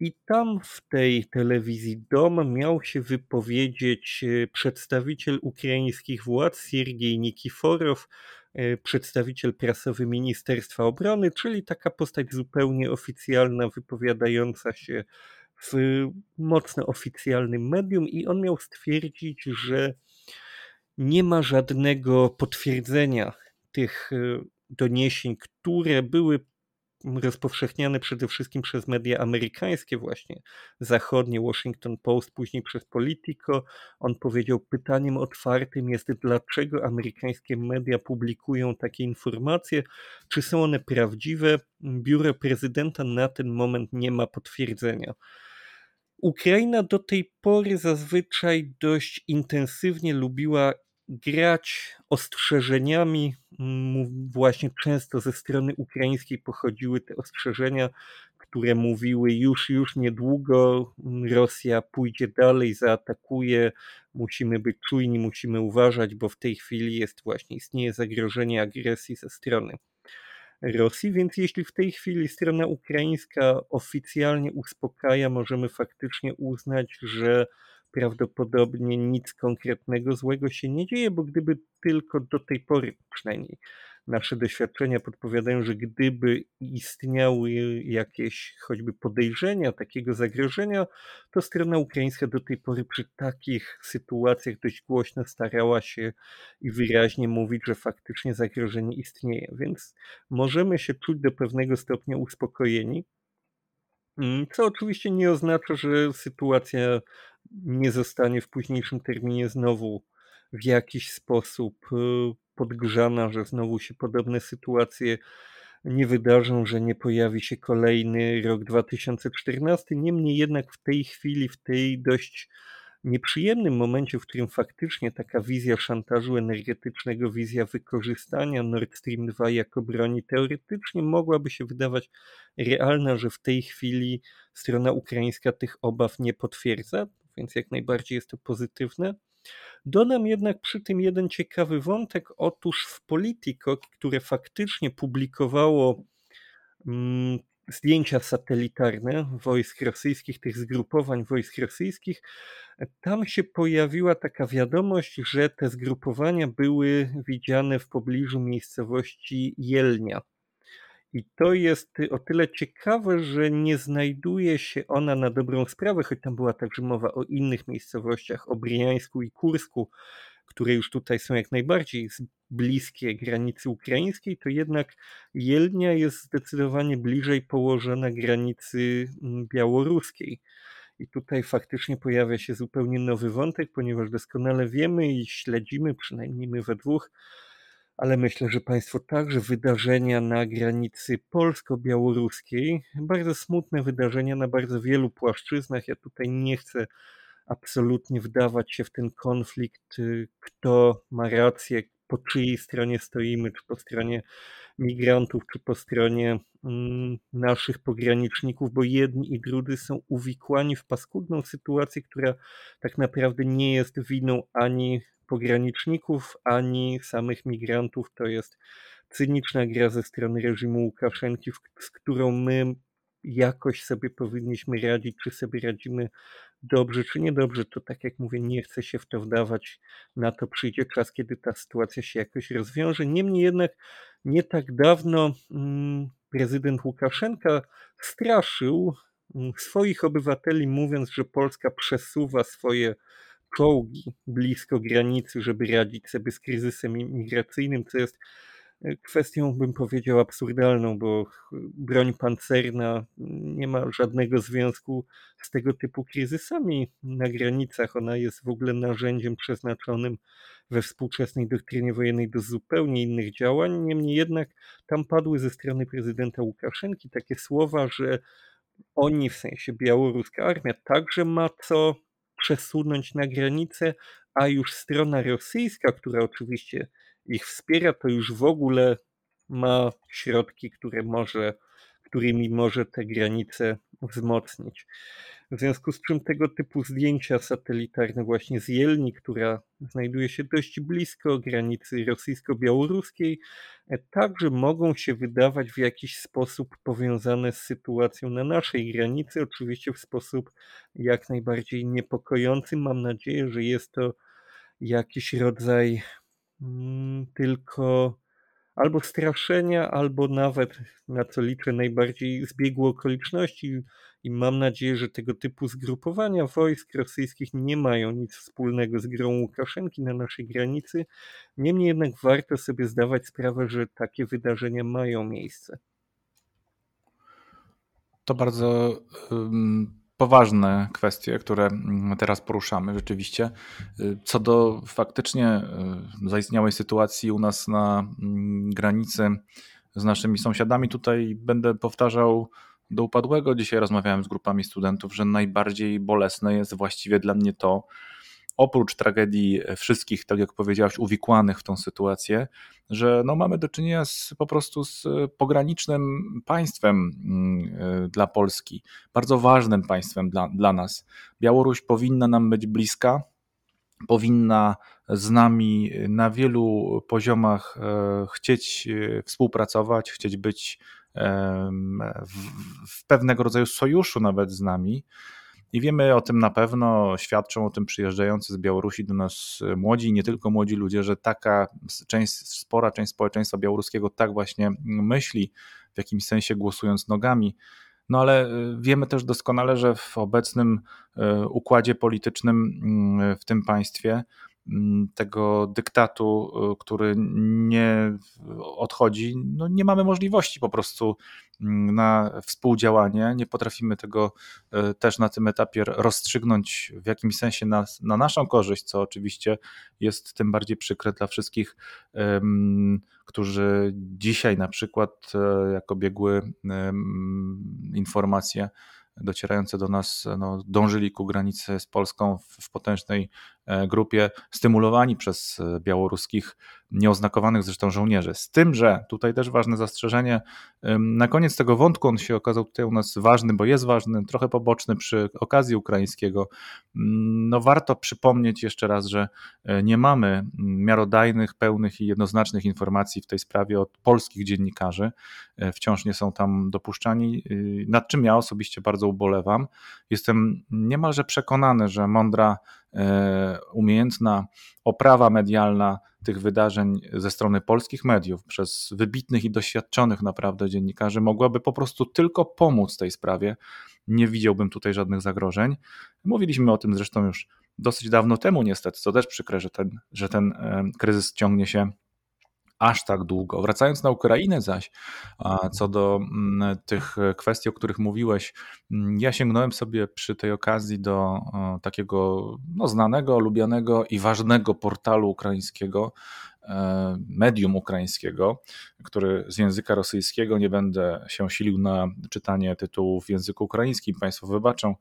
Speaker 2: I tam w tej telewizji DOM miał się wypowiedzieć e, przedstawiciel ukraińskich władz Siergiej Nikiforow, e, przedstawiciel prasowy Ministerstwa Obrony, czyli taka postać zupełnie oficjalna, wypowiadająca się w mocno oficjalnym medium, i on miał stwierdzić, że nie ma żadnego potwierdzenia tych e, doniesień, które były rozpowszechniane przede wszystkim przez media amerykańskie właśnie, zachodnie, Washington Post, później przez Politico. On powiedział, pytaniem otwartym jest, dlaczego amerykańskie media publikują takie informacje, czy są one prawdziwe. Biuro prezydenta na ten moment nie ma potwierdzenia. Ukraina do tej pory zazwyczaj dość intensywnie lubiła grać ostrzeżeniami. Właśnie często ze strony ukraińskiej pochodziły te ostrzeżenia, które mówiły już, już niedługo Rosja pójdzie dalej, zaatakuje, musimy być czujni, musimy uważać, bo w tej chwili jest właśnie, istnieje zagrożenie agresji ze strony Rosji, więc jeśli w tej chwili strona ukraińska oficjalnie uspokaja, możemy faktycznie uznać, że prawdopodobnie nic konkretnego złego się nie dzieje, bo gdyby tylko do tej pory przynajmniej nasze doświadczenia podpowiadają, że gdyby istniały jakieś choćby podejrzenia takiego zagrożenia, to strona ukraińska do tej pory przy takich sytuacjach dość głośno starała się i wyraźnie mówić, że faktycznie zagrożenie istnieje. Więc możemy się czuć do pewnego stopnia uspokojeni. Co oczywiście nie oznacza, że sytuacja nie zostanie w późniejszym terminie znowu w jakiś sposób y, podgrzana, że znowu się podobne sytuacje nie wydarzą, że nie pojawi się kolejny rok 2014. Niemniej jednak w tej chwili, w tej dość nieprzyjemnym momencie, w którym faktycznie taka wizja szantażu energetycznego, wizja wykorzystania Nord Stream 2 jako broni teoretycznie mogłaby się wydawać realna, że w tej chwili strona ukraińska tych obaw nie potwierdza, więc jak najbardziej jest to pozytywne. Dodam jednak przy tym jeden ciekawy wątek. Otóż w Politico, które faktycznie publikowało mm, zdjęcia satelitarne wojsk rosyjskich, tych zgrupowań wojsk rosyjskich, tam się pojawiła taka wiadomość, że te zgrupowania były widziane w pobliżu miejscowości Jelnia. I to jest o tyle ciekawe, że nie znajduje się ona na dobrą sprawę, choć tam była także mowa o innych miejscowościach, o Briańsku i Kursku, które już tutaj są jak najbardziej bliskie granicy ukraińskiej, to jednak Jelnia jest zdecydowanie bliżej położona granicy mm, białoruskiej. I tutaj faktycznie pojawia się zupełnie nowy wątek, ponieważ doskonale wiemy i śledzimy, przynajmniej my we dwóch, ale myślę, że Państwo także wydarzenia na granicy polsko-białoruskiej, bardzo smutne wydarzenia na bardzo wielu płaszczyznach. Ja tutaj nie chcę absolutnie wdawać się w ten konflikt, y, kto ma rację, po czyjej stronie stoimy, czy po stronie migrantów, czy po stronie mm, naszych pograniczników, bo jedni i drudzy są uwikłani w paskudną sytuację, która tak naprawdę nie jest winą ani pograniczników, ani samych migrantów. To jest cyniczna gra ze strony reżimu Łukaszenki, z którą my jakoś sobie powinniśmy radzić, czy sobie radzimy dobrze, czy niedobrze, to tak jak mówię, nie chcę się w to wdawać. Na to przyjdzie czas, kiedy ta sytuacja się jakoś rozwiąże. Niemniej jednak nie tak dawno mm, prezydent Łukaszenka straszył mm, swoich obywateli, mówiąc, że Polska przesuwa swoje czołgi blisko granicy, żeby radzić sobie z kryzysem migracyjnym, co jest e, kwestią, bym powiedział, absurdalną, bo broń pancerna nie ma żadnego związku z tego typu kryzysami na granicach. Ona jest w ogóle narzędziem przeznaczonym we współczesnej doktrynie wojennej do zupełnie innych działań. Niemniej jednak tam padły ze strony prezydenta Łukaszenki takie słowa, że oni, w sensie białoruska armia, także ma co przesunąć na granicę, a już strona rosyjska, która oczywiście ich wspiera, to już w ogóle ma środki, które może, którymi może te granice wzmocnić. W związku z czym tego typu zdjęcia satelitarne właśnie z Jelni, która znajduje się dość blisko granicy rosyjsko-białoruskiej, e, także mogą się wydawać w jakiś sposób powiązane z sytuacją na naszej granicy, oczywiście w sposób jak najbardziej niepokojący. Mam nadzieję, że jest to jakiś rodzaj mm, tylko albo straszenia, albo nawet, na co liczę najbardziej, zbiegu okoliczności i mam nadzieję, że tego typu zgrupowania wojsk rosyjskich nie mają nic wspólnego z grą Łukaszenki na naszej granicy. Niemniej jednak warto sobie zdawać sprawę, że takie wydarzenia mają miejsce.
Speaker 1: To bardzo poważne kwestie, które teraz poruszamy rzeczywiście. Co do faktycznie zaistniałej sytuacji u nas na granicy z naszymi sąsiadami, tutaj będę powtarzał do upadłego. Dzisiaj rozmawiałem z grupami studentów, że najbardziej bolesne jest właściwie dla mnie to, oprócz tragedii wszystkich, tak jak powiedziałeś, uwikłanych w tą sytuację, że no mamy do czynienia z, po prostu z pogranicznym państwem mm, dla Polski, bardzo ważnym państwem dla, dla nas. Białoruś powinna nam być bliska, powinna z nami na wielu poziomach e, chcieć e, współpracować, chcieć być w pewnego rodzaju sojuszu nawet z nami. I wiemy o tym na pewno, świadczą o tym przyjeżdżający z Białorusi do nas młodzi i nie tylko młodzi ludzie, że taka część, spora część społeczeństwa białoruskiego tak właśnie myśli, w jakimś sensie głosując nogami. No ale e, wiemy też doskonale, że w obecnym e, układzie politycznym w tym państwie tego dyktatu, y, który nie odchodzi, no nie mamy możliwości po prostu mm, na współdziałanie. Nie potrafimy tego y, też na tym etapie rozstrzygnąć w jakimś sensie na, na naszą korzyść, co oczywiście jest tym bardziej przykre dla wszystkich, którzy dzisiaj na przykład, e, jako biegły informacje, docierające do nas no, dążyli ku granicy z Polską w, w potężnej grupie, stymulowani przez e, białoruskich nieoznakowanych zresztą żołnierzy. Z tym, że tutaj też ważne zastrzeżenie, na koniec tego wątku on się okazał tutaj u nas ważny, bo jest ważny, trochę poboczny przy okazji ukraińskiego. Mm, no warto przypomnieć jeszcze raz, że e, nie mamy miarodajnych, pełnych i jednoznacznych informacji w tej sprawie od polskich dziennikarzy. E, wciąż nie są tam dopuszczani, y, nad czym ja osobiście bardzo ubolewam. Jestem niemalże przekonany, że mądra, e, umiejętna oprawa medialna tych wydarzeń ze strony polskich mediów przez wybitnych i doświadczonych naprawdę dziennikarzy mogłaby po prostu tylko pomóc tej sprawie. Nie widziałbym tutaj żadnych zagrożeń. Mówiliśmy o tym zresztą już dosyć dawno temu, niestety, co też przykre, że ten, że ten e, kryzys ciągnie się aż tak długo. Wracając na Ukrainę zaś, co do mm, tych kwestii, o których mówiłeś, mm, ja sięgnąłem sobie przy tej okazji do takiego no, znanego, lubianego i ważnego portalu ukraińskiego, e, medium ukraińskiego, który z języka rosyjskiego nie będę się silił na czytanie tytułów w języku ukraińskim, Państwo wybaczą.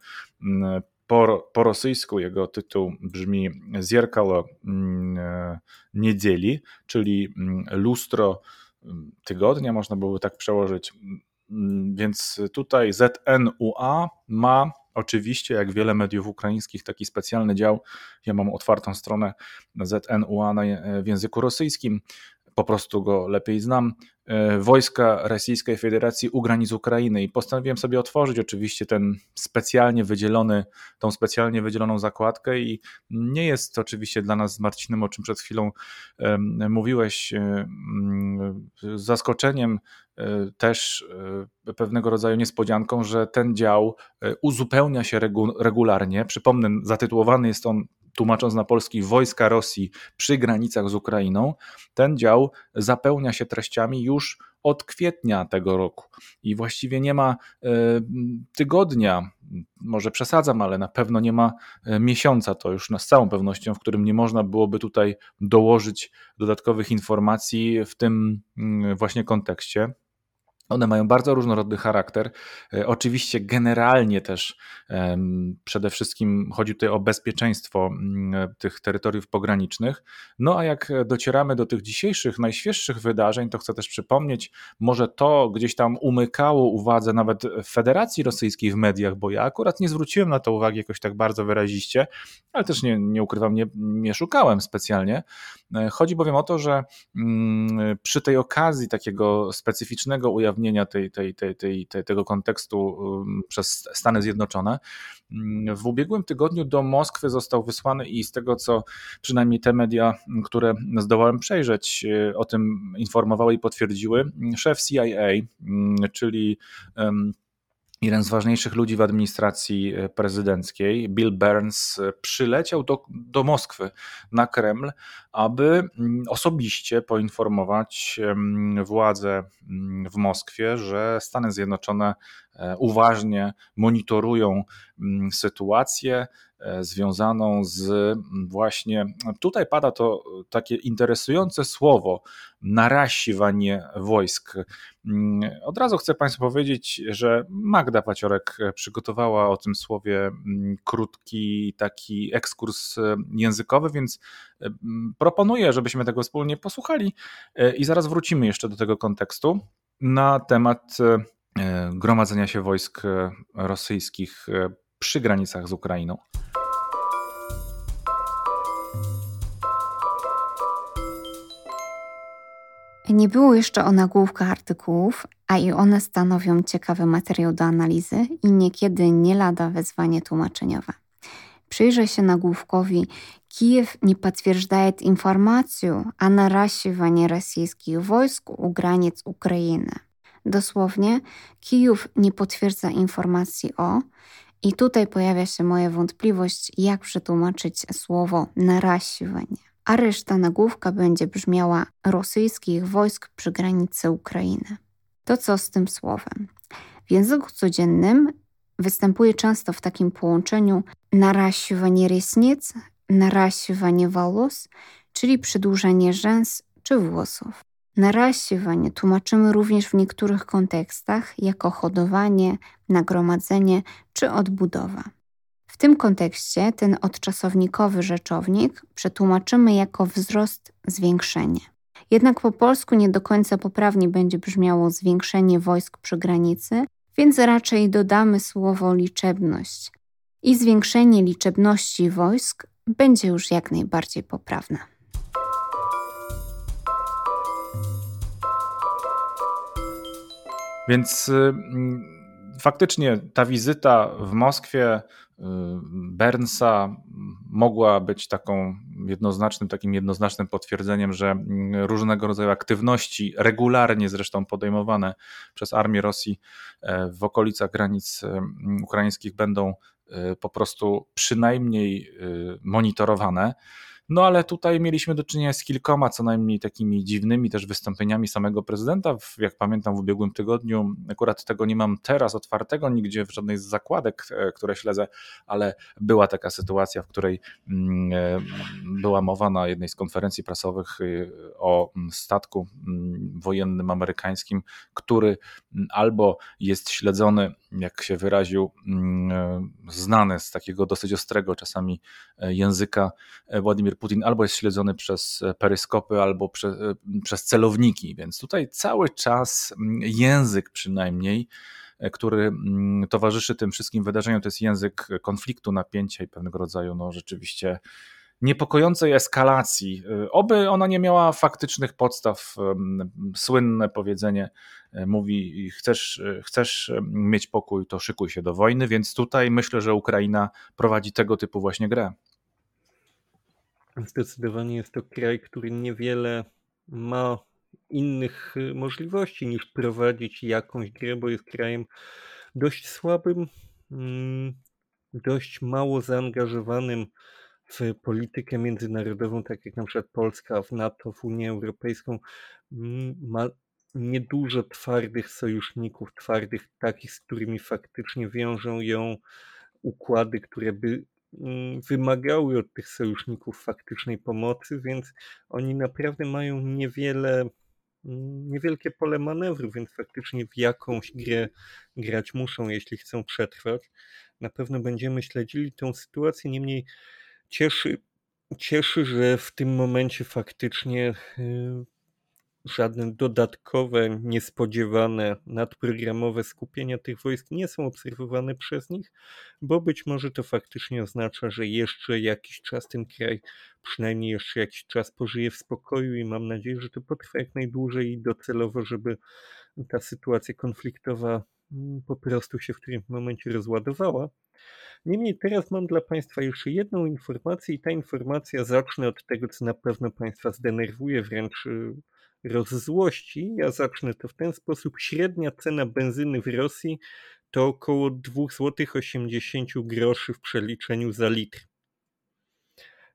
Speaker 1: Po, po rosyjsku jego tytuł brzmi Zierkalo mm, e, niedzieli, czyli mm, lustro mm, tygodnia, można byłoby tak przełożyć. Więc tutaj ZNUA ma oczywiście, jak wiele mediów ukraińskich, taki specjalny dział. Ja mam otwartą stronę ZNUA w języku rosyjskim. po prostu go lepiej znam, e, wojska Rosyjskiej Federacji u granic Ukrainy. I postanowiłem sobie otworzyć oczywiście ten specjalnie wydzielony, tą specjalnie wydzieloną zakładkę. I nie jest oczywiście dla nas z Marcinem, o czym przed chwilą mówiłeś, zaskoczeniem e, też e, pewnego rodzaju niespodzianką, że ten dział uzupełnia się regularnie. Przypomnę, zatytułowany jest on tłumacząc na polski wojska Rosji przy granicach z Ukrainą, ten dział zapełnia się treściami już od kwietnia tego roku. I właściwie nie ma e, tygodnia, może przesadzam, ale na pewno nie ma e, miesiąca, to już z całą pewnością, w którym nie można byłoby tutaj dołożyć dodatkowych informacji w tym mm, właśnie kontekście. One mają bardzo różnorodny charakter. E, oczywiście, generalnie też przede wszystkim chodzi tutaj o bezpieczeństwo tych terytoriów pogranicznych. No a jak docieramy do tych dzisiejszych, najświeższych wydarzeń, to chcę też przypomnieć, może to gdzieś tam umykało uwadze nawet Federacji Rosyjskiej w mediach, bo ja akurat nie zwróciłem na to uwagi jakoś tak bardzo wyraziście, ale też nie, nie ukrywam, nie, nie szukałem specjalnie. E, chodzi bowiem o to, że mm, przy tej okazji takiego specyficznego ujawnienia, ujawnienia tej, tej, tej, tej, tego kontekstu um, przez Stany Zjednoczone. Mm, w ubiegłym tygodniu do Moskwy został wysłany i z tego, co przynajmniej te media, które zdołałem przejrzeć, y, o tym informowały i potwierdziły, szef CIA, mm, czyli jeden z ważniejszych ludzi w administracji e, prezydenckiej, Bill Burns, e, przyleciał do, do Moskwy na Kreml, aby mm, osobiście poinformować władze mm, w Moskwie, że Stany Zjednoczone uważnie monitorują mm, sytuację, E, związaną z właśnie, tutaj pada to takie interesujące słowo, narasiwanie wojsk. Mm, od razu chcę Państwu powiedzieć, że Magda Paciorek przygotowała o tym słowie mm, krótki taki ekskurs językowy, więc mm, proponuję, żebyśmy tego wspólnie posłuchali e, i zaraz wrócimy jeszcze do tego kontekstu na temat e, gromadzenia się wojsk rosyjskich przy granicach z Ukrainą.
Speaker 3: Nie było jeszcze o nagłówkach artykułów, a i one stanowią ciekawy materiał do analizy i niekiedy nie lada wezwanie tłumaczeniowe. Przyjrzę się nagłówkowi Kijów nie potwierdza informację o narащивании rosyjskich wojsk u granic Ukrainy. Dosłownie, Kijów nie potwierdza informacji o, i tutaj pojawia się moja wątpliwość, jak przetłumaczyć słowo narasiwanie. A reszta nagłówka będzie brzmiała rosyjskich wojsk przy granicy Ukrainy. To co z tym słowem? W języku codziennym występuje często w takim połączeniu narasiwanie rysnic, narasiwanie walos, czyli przedłużanie rzęs czy włosów. Narащивание tłumaczymy również w niektórych kontekstach jako hodowanie, nagromadzenie czy odbudowa tym kontekście ten odczasownikowy rzeczownik przetłumaczymy jako wzrost, zwiększenie. Jednak po polsku nie do końca poprawnie będzie brzmiało zwiększenie wojsk przy granicy, więc raczej dodamy słowo liczebność. I zwiększenie liczebności wojsk będzie już jak najbardziej poprawne.
Speaker 1: Więc y, faktycznie ta wizyta w Moskwie Bernsa mogła być taką jednoznacznym, takim jednoznacznym potwierdzeniem, że różnego rodzaju aktywności, regularnie zresztą podejmowane przez armię Rosji e, w okolicach granic e, ukraińskich będą e, po prostu przynajmniej monitorowane. No ale tutaj mieliśmy do czynienia z kilkoma co najmniej takimi dziwnymi też wystąpieniami samego prezydenta. Jak pamiętam w ubiegłym tygodniu, akurat tego nie mam teraz otwartego nigdzie w żadnej z zakładek, e, które śledzę, ale była taka sytuacja, w której mm, e, była mowa na jednej z konferencji prasowych e, o mm, statku mm, wojennym amerykańskim, który albo jest śledzony, jak się wyraził, znany z takiego dosyć ostrego czasami języka Władimir Putin albo jest śledzony przez e, peryskopy, albo prze, e, przez celowniki, więc tutaj cały czas mm, język przynajmniej, e, który mm, towarzyszy tym wszystkim wydarzeniom, to jest język konfliktu, napięcia i pewnego rodzaju, no rzeczywiście niepokojącej eskalacji. Oby ona nie miała faktycznych podstaw. Słynne powiedzenie mówi: chcesz, chcesz mieć pokój, to szykuj się do wojny, więc tutaj myślę, że Ukraina prowadzi tego typu właśnie grę.
Speaker 2: Zdecydowanie jest to kraj, który niewiele ma innych y, możliwości niż prowadzić jakąś grę, bo jest krajem dość słabym, mm, dość mało zaangażowanym w politykę międzynarodową, tak jak na przykład Polska w NATO, w Unię Europejską, mm, ma niedużo twardych sojuszników, twardych takich, z którymi faktycznie wiążą ją układy, które by wymagały od tych sojuszników faktycznej pomocy, więc oni naprawdę mają niewiele niewielkie pole manewru, więc faktycznie w jakąś grę grać muszą, jeśli chcą przetrwać. Na pewno będziemy śledzili tą sytuację, niemniej cieszy, cieszy że w tym momencie faktycznie y, żadne dodatkowe, niespodziewane, nadprogramowe skupienia tych wojsk nie są obserwowane przez nich, bo być może to faktycznie oznacza, że jeszcze jakiś czas ten kraj, przynajmniej jeszcze jakiś czas pożyje w spokoju i mam nadzieję, że to potrwa jak najdłużej i docelowo, żeby ta sytuacja konfliktowa mm, po prostu się w którymś momencie rozładowała. Niemniej teraz mam dla Państwa jeszcze jedną informację i ta informacja zacznę od tego, co na pewno Państwa zdenerwuje, wręcz y, rozzłości. Ja zacznę to w ten sposób. Średnia cena benzyny w Rosji to około 2,80 zł w przeliczeniu za litr.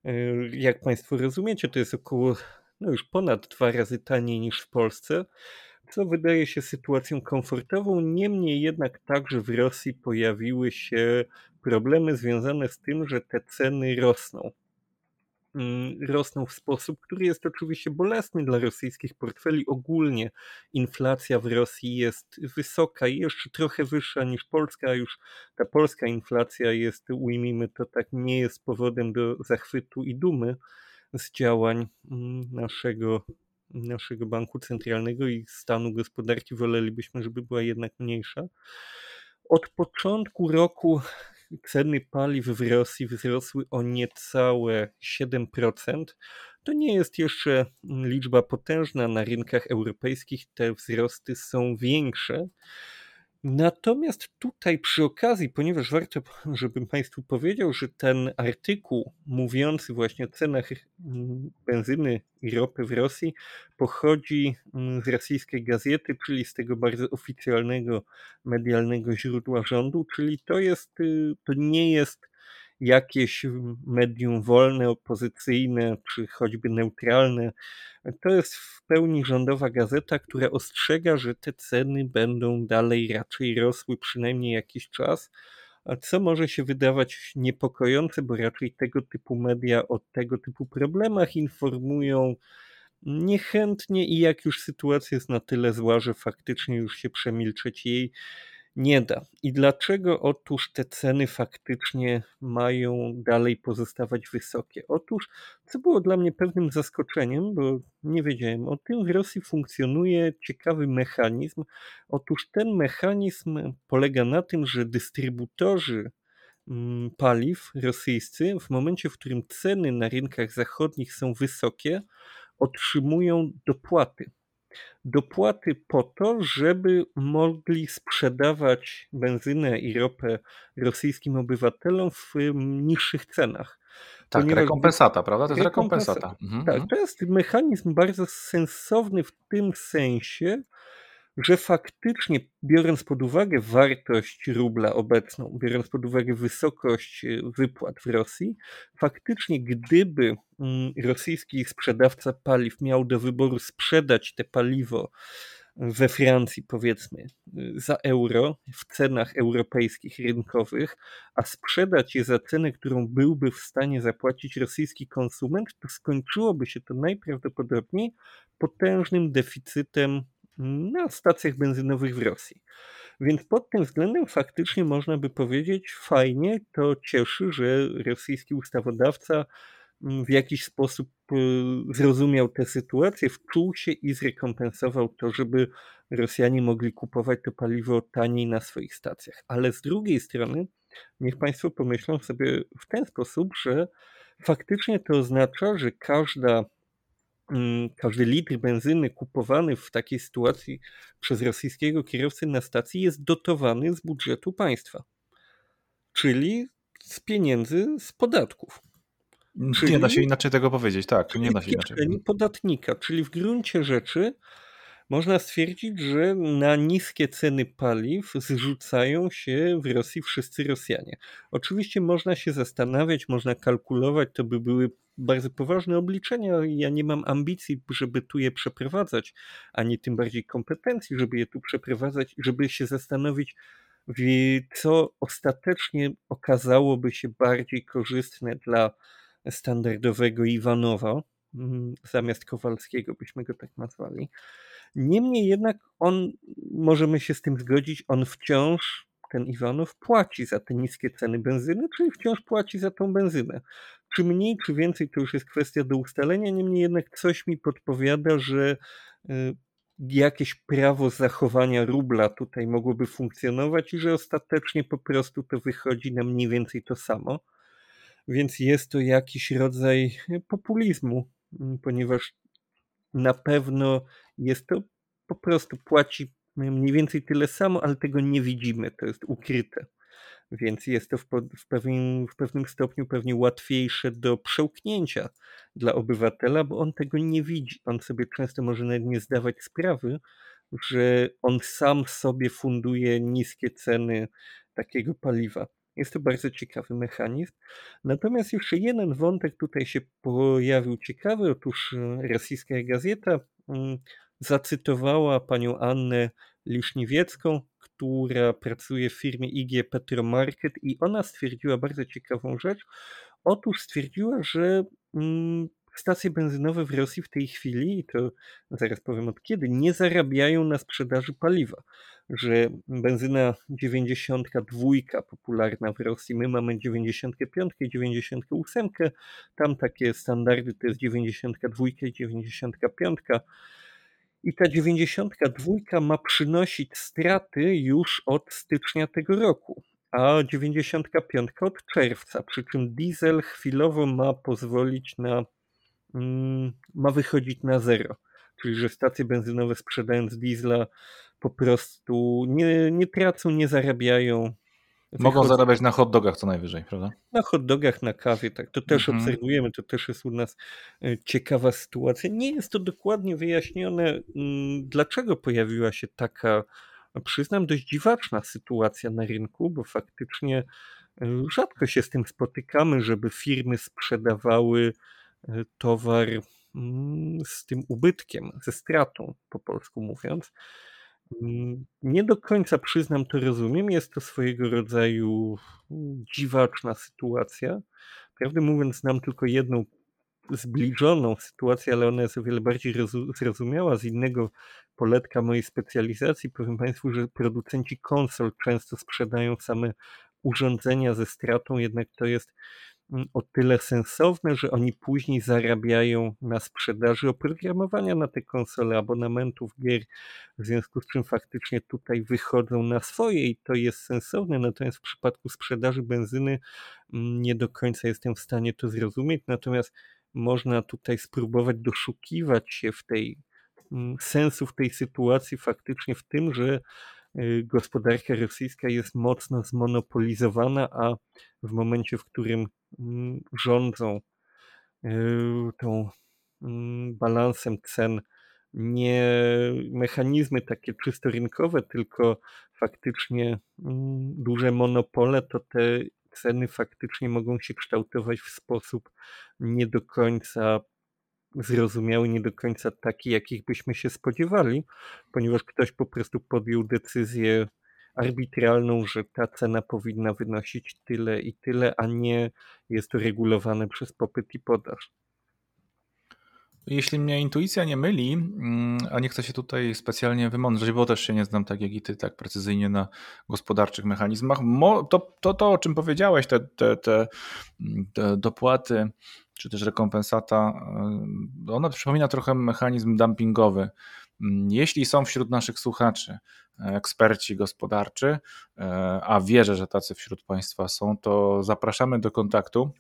Speaker 2: E, jak Państwo rozumiecie, to jest około no już ponad dwa razy taniej niż w Polsce, co wydaje się sytuacją komfortową. Niemniej jednak także w Rosji pojawiły się problemy związane z tym, że te ceny rosną. Rosną w sposób, który jest oczywiście bolesny dla rosyjskich portfeli. Ogólnie inflacja w Rosji jest wysoka jeszcze trochę wyższa niż polska, już ta polska inflacja jest, ujmijmy to tak, nie jest powodem do zachwytu i dumy z działań mm, naszego, naszego banku centralnego i stanu gospodarki. Wolelibyśmy, żeby była jednak mniejsza. Od początku roku ceny paliw w Rosji wzrosły o niecałe 7%. To nie jest jeszcze liczba potężna na rynkach europejskich, te wzrosty są większe. Natomiast tutaj przy okazji, ponieważ warto, żebym Państwu powiedział, że ten artykuł mówiący właśnie o cenach mm, benzyny i ropy w Rosji pochodzi mm, z rosyjskiej gazety, czyli z tego bardzo oficjalnego, medialnego źródła rządu, czyli to jest, y, to nie jest jakieś medium wolne, opozycyjne, czy choćby neutralne. To jest w pełni rządowa gazeta, która ostrzega, że te ceny będą dalej raczej rosły przynajmniej jakiś czas, co może się wydawać niepokojące, bo raczej tego typu media o tego typu problemach informują niechętnie i jak już sytuacja jest na tyle zła, że faktycznie już się przemilczeć jej nie da. I dlaczego otóż te ceny faktycznie mają dalej pozostawać wysokie? Otóż, co było dla mnie pewnym zaskoczeniem, bo nie wiedziałem o tym, w Rosji funkcjonuje ciekawy mechanizm. Otóż ten mechanizm polega na tym, że dystrybutorzy mm, paliw rosyjscy, w momencie, w którym ceny na rynkach zachodnich są wysokie, otrzymują dopłaty dopłaty po to, żeby mogli sprzedawać benzynę i ropę rosyjskim obywatelom w niższych cenach.
Speaker 1: Tak, Ponieważ rekompensata, prawda? To jest rekompensata. rekompensata.
Speaker 2: Mhm. Tak, mhm. to jest mechanizm bardzo sensowny w tym sensie, że faktycznie, biorąc pod uwagę wartość rubla obecną, biorąc pod uwagę wysokość e, wypłat w Rosji, faktycznie gdyby mm, rosyjski sprzedawca paliw miał do wyboru sprzedać te paliwo we Francji, powiedzmy, za euro w cenach europejskich, rynkowych, a sprzedać je za cenę, którą byłby w stanie zapłacić rosyjski konsument, to skończyłoby się to najprawdopodobniej potężnym deficytem na stacjach benzynowych w Rosji. Więc pod tym względem faktycznie można by powiedzieć, fajnie, to cieszy, że rosyjski ustawodawca mm, w jakiś sposób y, zrozumiał tę sytuację, wczuł się i zrekompensował to, żeby Rosjanie mogli kupować to paliwo taniej na swoich stacjach. Ale z drugiej strony, niech Państwo pomyślą sobie w ten sposób, że faktycznie to oznacza, że każda, każdy litr benzyny kupowany w takiej sytuacji przez rosyjskiego kierowcę na stacji jest dotowany z budżetu państwa, czyli z pieniędzy z podatków.
Speaker 1: Czyli, nie da się inaczej tego powiedzieć, tak, nie da się inaczej.
Speaker 2: podatnika, czyli w gruncie rzeczy można stwierdzić, że na niskie ceny paliw zrzucają się w Rosji wszyscy Rosjanie. Oczywiście można się zastanawiać, można kalkulować, to by były bardzo poważne obliczenia. Ja nie mam ambicji, żeby tu je przeprowadzać, ani tym bardziej kompetencji, żeby je tu przeprowadzać, żeby się zastanowić, co ostatecznie okazałoby się bardziej korzystne dla standardowego Iwanowa, mm, zamiast Kowalskiego, byśmy go tak nazwali. Niemniej jednak on, możemy się z tym zgodzić, on wciąż, ten Iwanow, płaci za te niskie ceny benzyny, czyli wciąż płaci za tą benzynę. Czy mniej, czy więcej, to już jest kwestia do ustalenia, niemniej jednak coś mi podpowiada, że y, jakieś prawo zachowania rubla tutaj mogłoby funkcjonować i że ostatecznie po prostu to wychodzi na mniej więcej to samo. Więc jest to jakiś rodzaj populizmu, ponieważ na pewno jest to po prostu płaci mniej więcej tyle samo, ale tego nie widzimy, to jest ukryte. Więc jest to w, w, pewnym, w pewnym stopniu pewnie łatwiejsze do przełknięcia dla obywatela, bo on tego nie widzi. On sobie często może nawet nie zdawać sprawy, że on sam sobie funduje niskie ceny takiego paliwa. Jest to bardzo ciekawy mechanizm. Natomiast jeszcze jeden wątek tutaj się pojawił ciekawy. Otóż e, rosyjska gazeta mm, zacytowała panią Annę Liszniewiecką, która pracuje w firmie IG Petromarket i ona stwierdziła bardzo ciekawą rzecz. Otóż stwierdziła, że mm, stacje benzynowe w Rosji w tej chwili, i to zaraz powiem od kiedy, nie zarabiają na sprzedaży paliwa. Że benzyna 92 popularna w Rosji, my mamy 95 i 98, tam takie standardy to jest 92 i 95. I ta 92 ma przynosić straty już od stycznia tego roku, a 95 od czerwca. Przy czym diesel chwilowo ma pozwolić na Mm, ma wychodzić na zero. Czyli, że stacje benzynowe sprzedając diesla po prostu nie, nie tracą, nie zarabiają.
Speaker 1: Mogą zarabiać na hot dogach co najwyżej, prawda?
Speaker 2: Na hot dogach, na kawie, tak. To też mhm. obserwujemy, to też jest u nas e, ciekawa sytuacja. Nie jest to dokładnie wyjaśnione, mm, dlaczego pojawiła się taka, przyznam, dość dziwaczna sytuacja na rynku, bo faktycznie e, rzadko się z tym spotykamy, żeby firmy sprzedawały towar mm, z tym ubytkiem, ze stratą, po polsku mówiąc. Mm, nie do końca przyznam to rozumiem. Jest to swojego rodzaju dziwaczna sytuacja. Prawdę mówiąc, znam tylko jedną zbliżoną sytuację, ale ona jest o wiele bardziej zrozumiała z innego poletka mojej specjalizacji. Powiem Państwu, że producenci konsol często sprzedają same urządzenia ze stratą, jednak to jest o tyle sensowne, że oni później zarabiają na sprzedaży oprogramowania na te konsole, abonamentów gier, w związku z czym faktycznie tutaj wychodzą na swoje i to jest sensowne, natomiast w przypadku sprzedaży benzyny nie do końca jestem w stanie to zrozumieć, natomiast można tutaj spróbować doszukiwać się w tej sensu w tej sytuacji faktycznie w tym, że gospodarka rosyjska jest mocno zmonopolizowana, a w momencie, w którym Mm, rządzą y, tą mm, balansem cen nie mechanizmy takie czysto rynkowe, tylko faktycznie mm, duże monopole, to te ceny faktycznie mogą się kształtować w sposób nie do końca zrozumiały, nie do końca taki, jakich byśmy się spodziewali, ponieważ ktoś po prostu podjął decyzję arbitralną, że ta cena powinna wynosić tyle i tyle, a nie jest to regulowane przez popyt i podaż.
Speaker 1: Jeśli mnie intuicja nie myli, mm, a nie chcę się tutaj specjalnie wymądrzeć, bo też się nie znam tak jak i ty, tak precyzyjnie na gospodarczych mechanizmach, to to, to o czym powiedziałeś, te, te, te, te dopłaty, czy też rekompensata, y, ona przypomina trochę mechanizm dumpingowy. Mm, jeśli są wśród naszych słuchaczy eksperci gospodarczy, e, a wierzę, że tacy wśród Państwa są, to zapraszamy do kontaktu.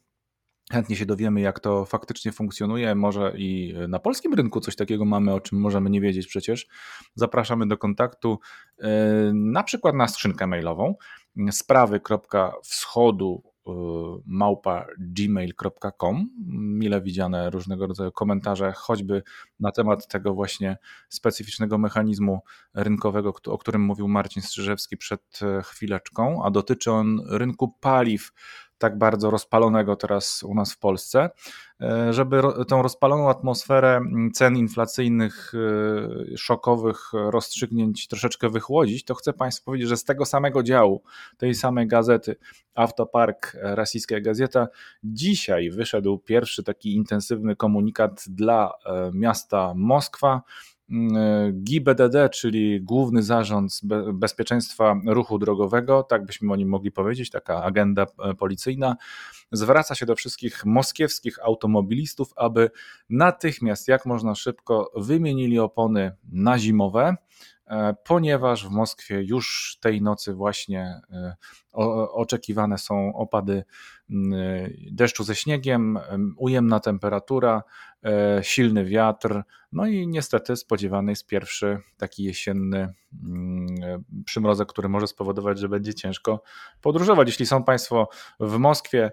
Speaker 1: Chętnie się dowiemy, jak to faktycznie funkcjonuje. Może i na polskim rynku coś takiego mamy, o czym możemy nie wiedzieć przecież. Zapraszamy do kontaktu e, na przykład na skrzynkę mailową sprawy.wschodu e, małpa gmail.com. Mile widziane różnego rodzaju komentarze, choćby na temat tego właśnie specyficznego mechanizmu rynkowego, o którym mówił Marcin Strzyżewski przed e, chwileczką, a dotyczy on rynku paliw tak bardzo rozpalonego teraz u nas w Polsce, e, żeby tą rozpaloną atmosferę cen inflacyjnych, e, szokowych rozstrzygnięć troszeczkę wychłodzić, to chcę Państwu powiedzieć, że z tego samego działu, tej samej gazety Autopark, rosyjska gazeta, dzisiaj wyszedł pierwszy taki intensywny komunikat dla e, miasta Moskwa, GIBDD, czyli Główny Zarząd Bezpieczeństwa Ruchu Drogowego, tak byśmy o nim mogli powiedzieć, taka agenda e, policyjna, zwraca się do wszystkich moskiewskich automobilistów, aby natychmiast, jak można szybko, wymienili opony na zimowe, e, ponieważ w Moskwie już tej nocy właśnie e, oczekiwane są opady deszczu ze śniegiem, ujemna temperatura, e, silny wiatr, no i niestety spodziewany jest pierwszy taki jesienny przymrozek, który może spowodować, że będzie ciężko podróżować. Jeśli są Państwo w Moskwie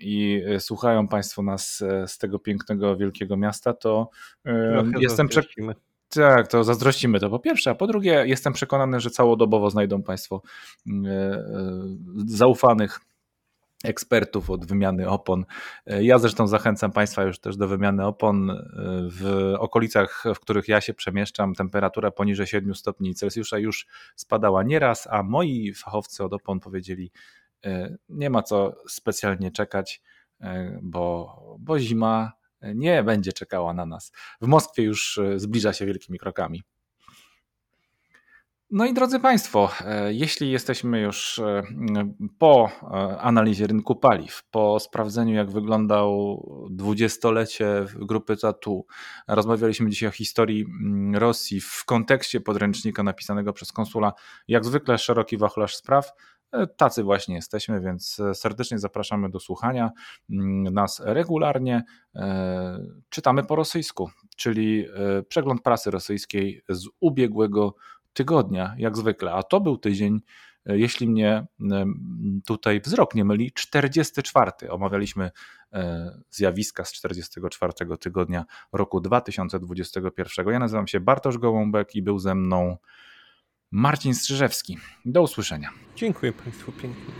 Speaker 1: i słuchają Państwo nas e, z tego pięknego, wielkiego miasta, to Trochę jestem przekonany. Tak, to zazdrościmy to po pierwsze, a po drugie jestem przekonany, że całodobowo znajdą Państwo e, zaufanych ekspertów od wymiany opon. Ja zresztą zachęcam Państwa już też do wymiany opon. W okolicach, w których ja się przemieszczam, temperatura poniżej 7 stopni Celsjusza już spadała nieraz, a moi fachowcy od opon powiedzieli, e, nie ma co specjalnie czekać, e, bo, bo zima nie będzie czekała na nas. W Moskwie już e, zbliża się wielkimi krokami. No i drodzy Państwo, e, jeśli jesteśmy już e, po analizie rynku paliw, po sprawdzeniu jak wyglądał dwudziestolecie grupy Tatu, rozmawialiśmy dzisiaj o historii mm, Rosji w kontekście podręcznika napisanego przez konsula, jak zwykle szeroki wachlarz spraw, Tacy właśnie jesteśmy, więc serdecznie zapraszamy do słuchania mm, nas regularnie. Czytamy po rosyjsku, czyli przegląd prasy rosyjskiej z ubiegłego tygodnia, jak zwykle, a to był tydzień, e, jeśli mnie e, tutaj wzrok nie myli, 44. Omawialiśmy e, zjawiska z 44 tygodnia roku 2021. Ja nazywam się Bartosz Gołąbek i był ze mną Marcin Strzyżewski. Do usłyszenia.
Speaker 2: Dziękuję Państwu pięknie.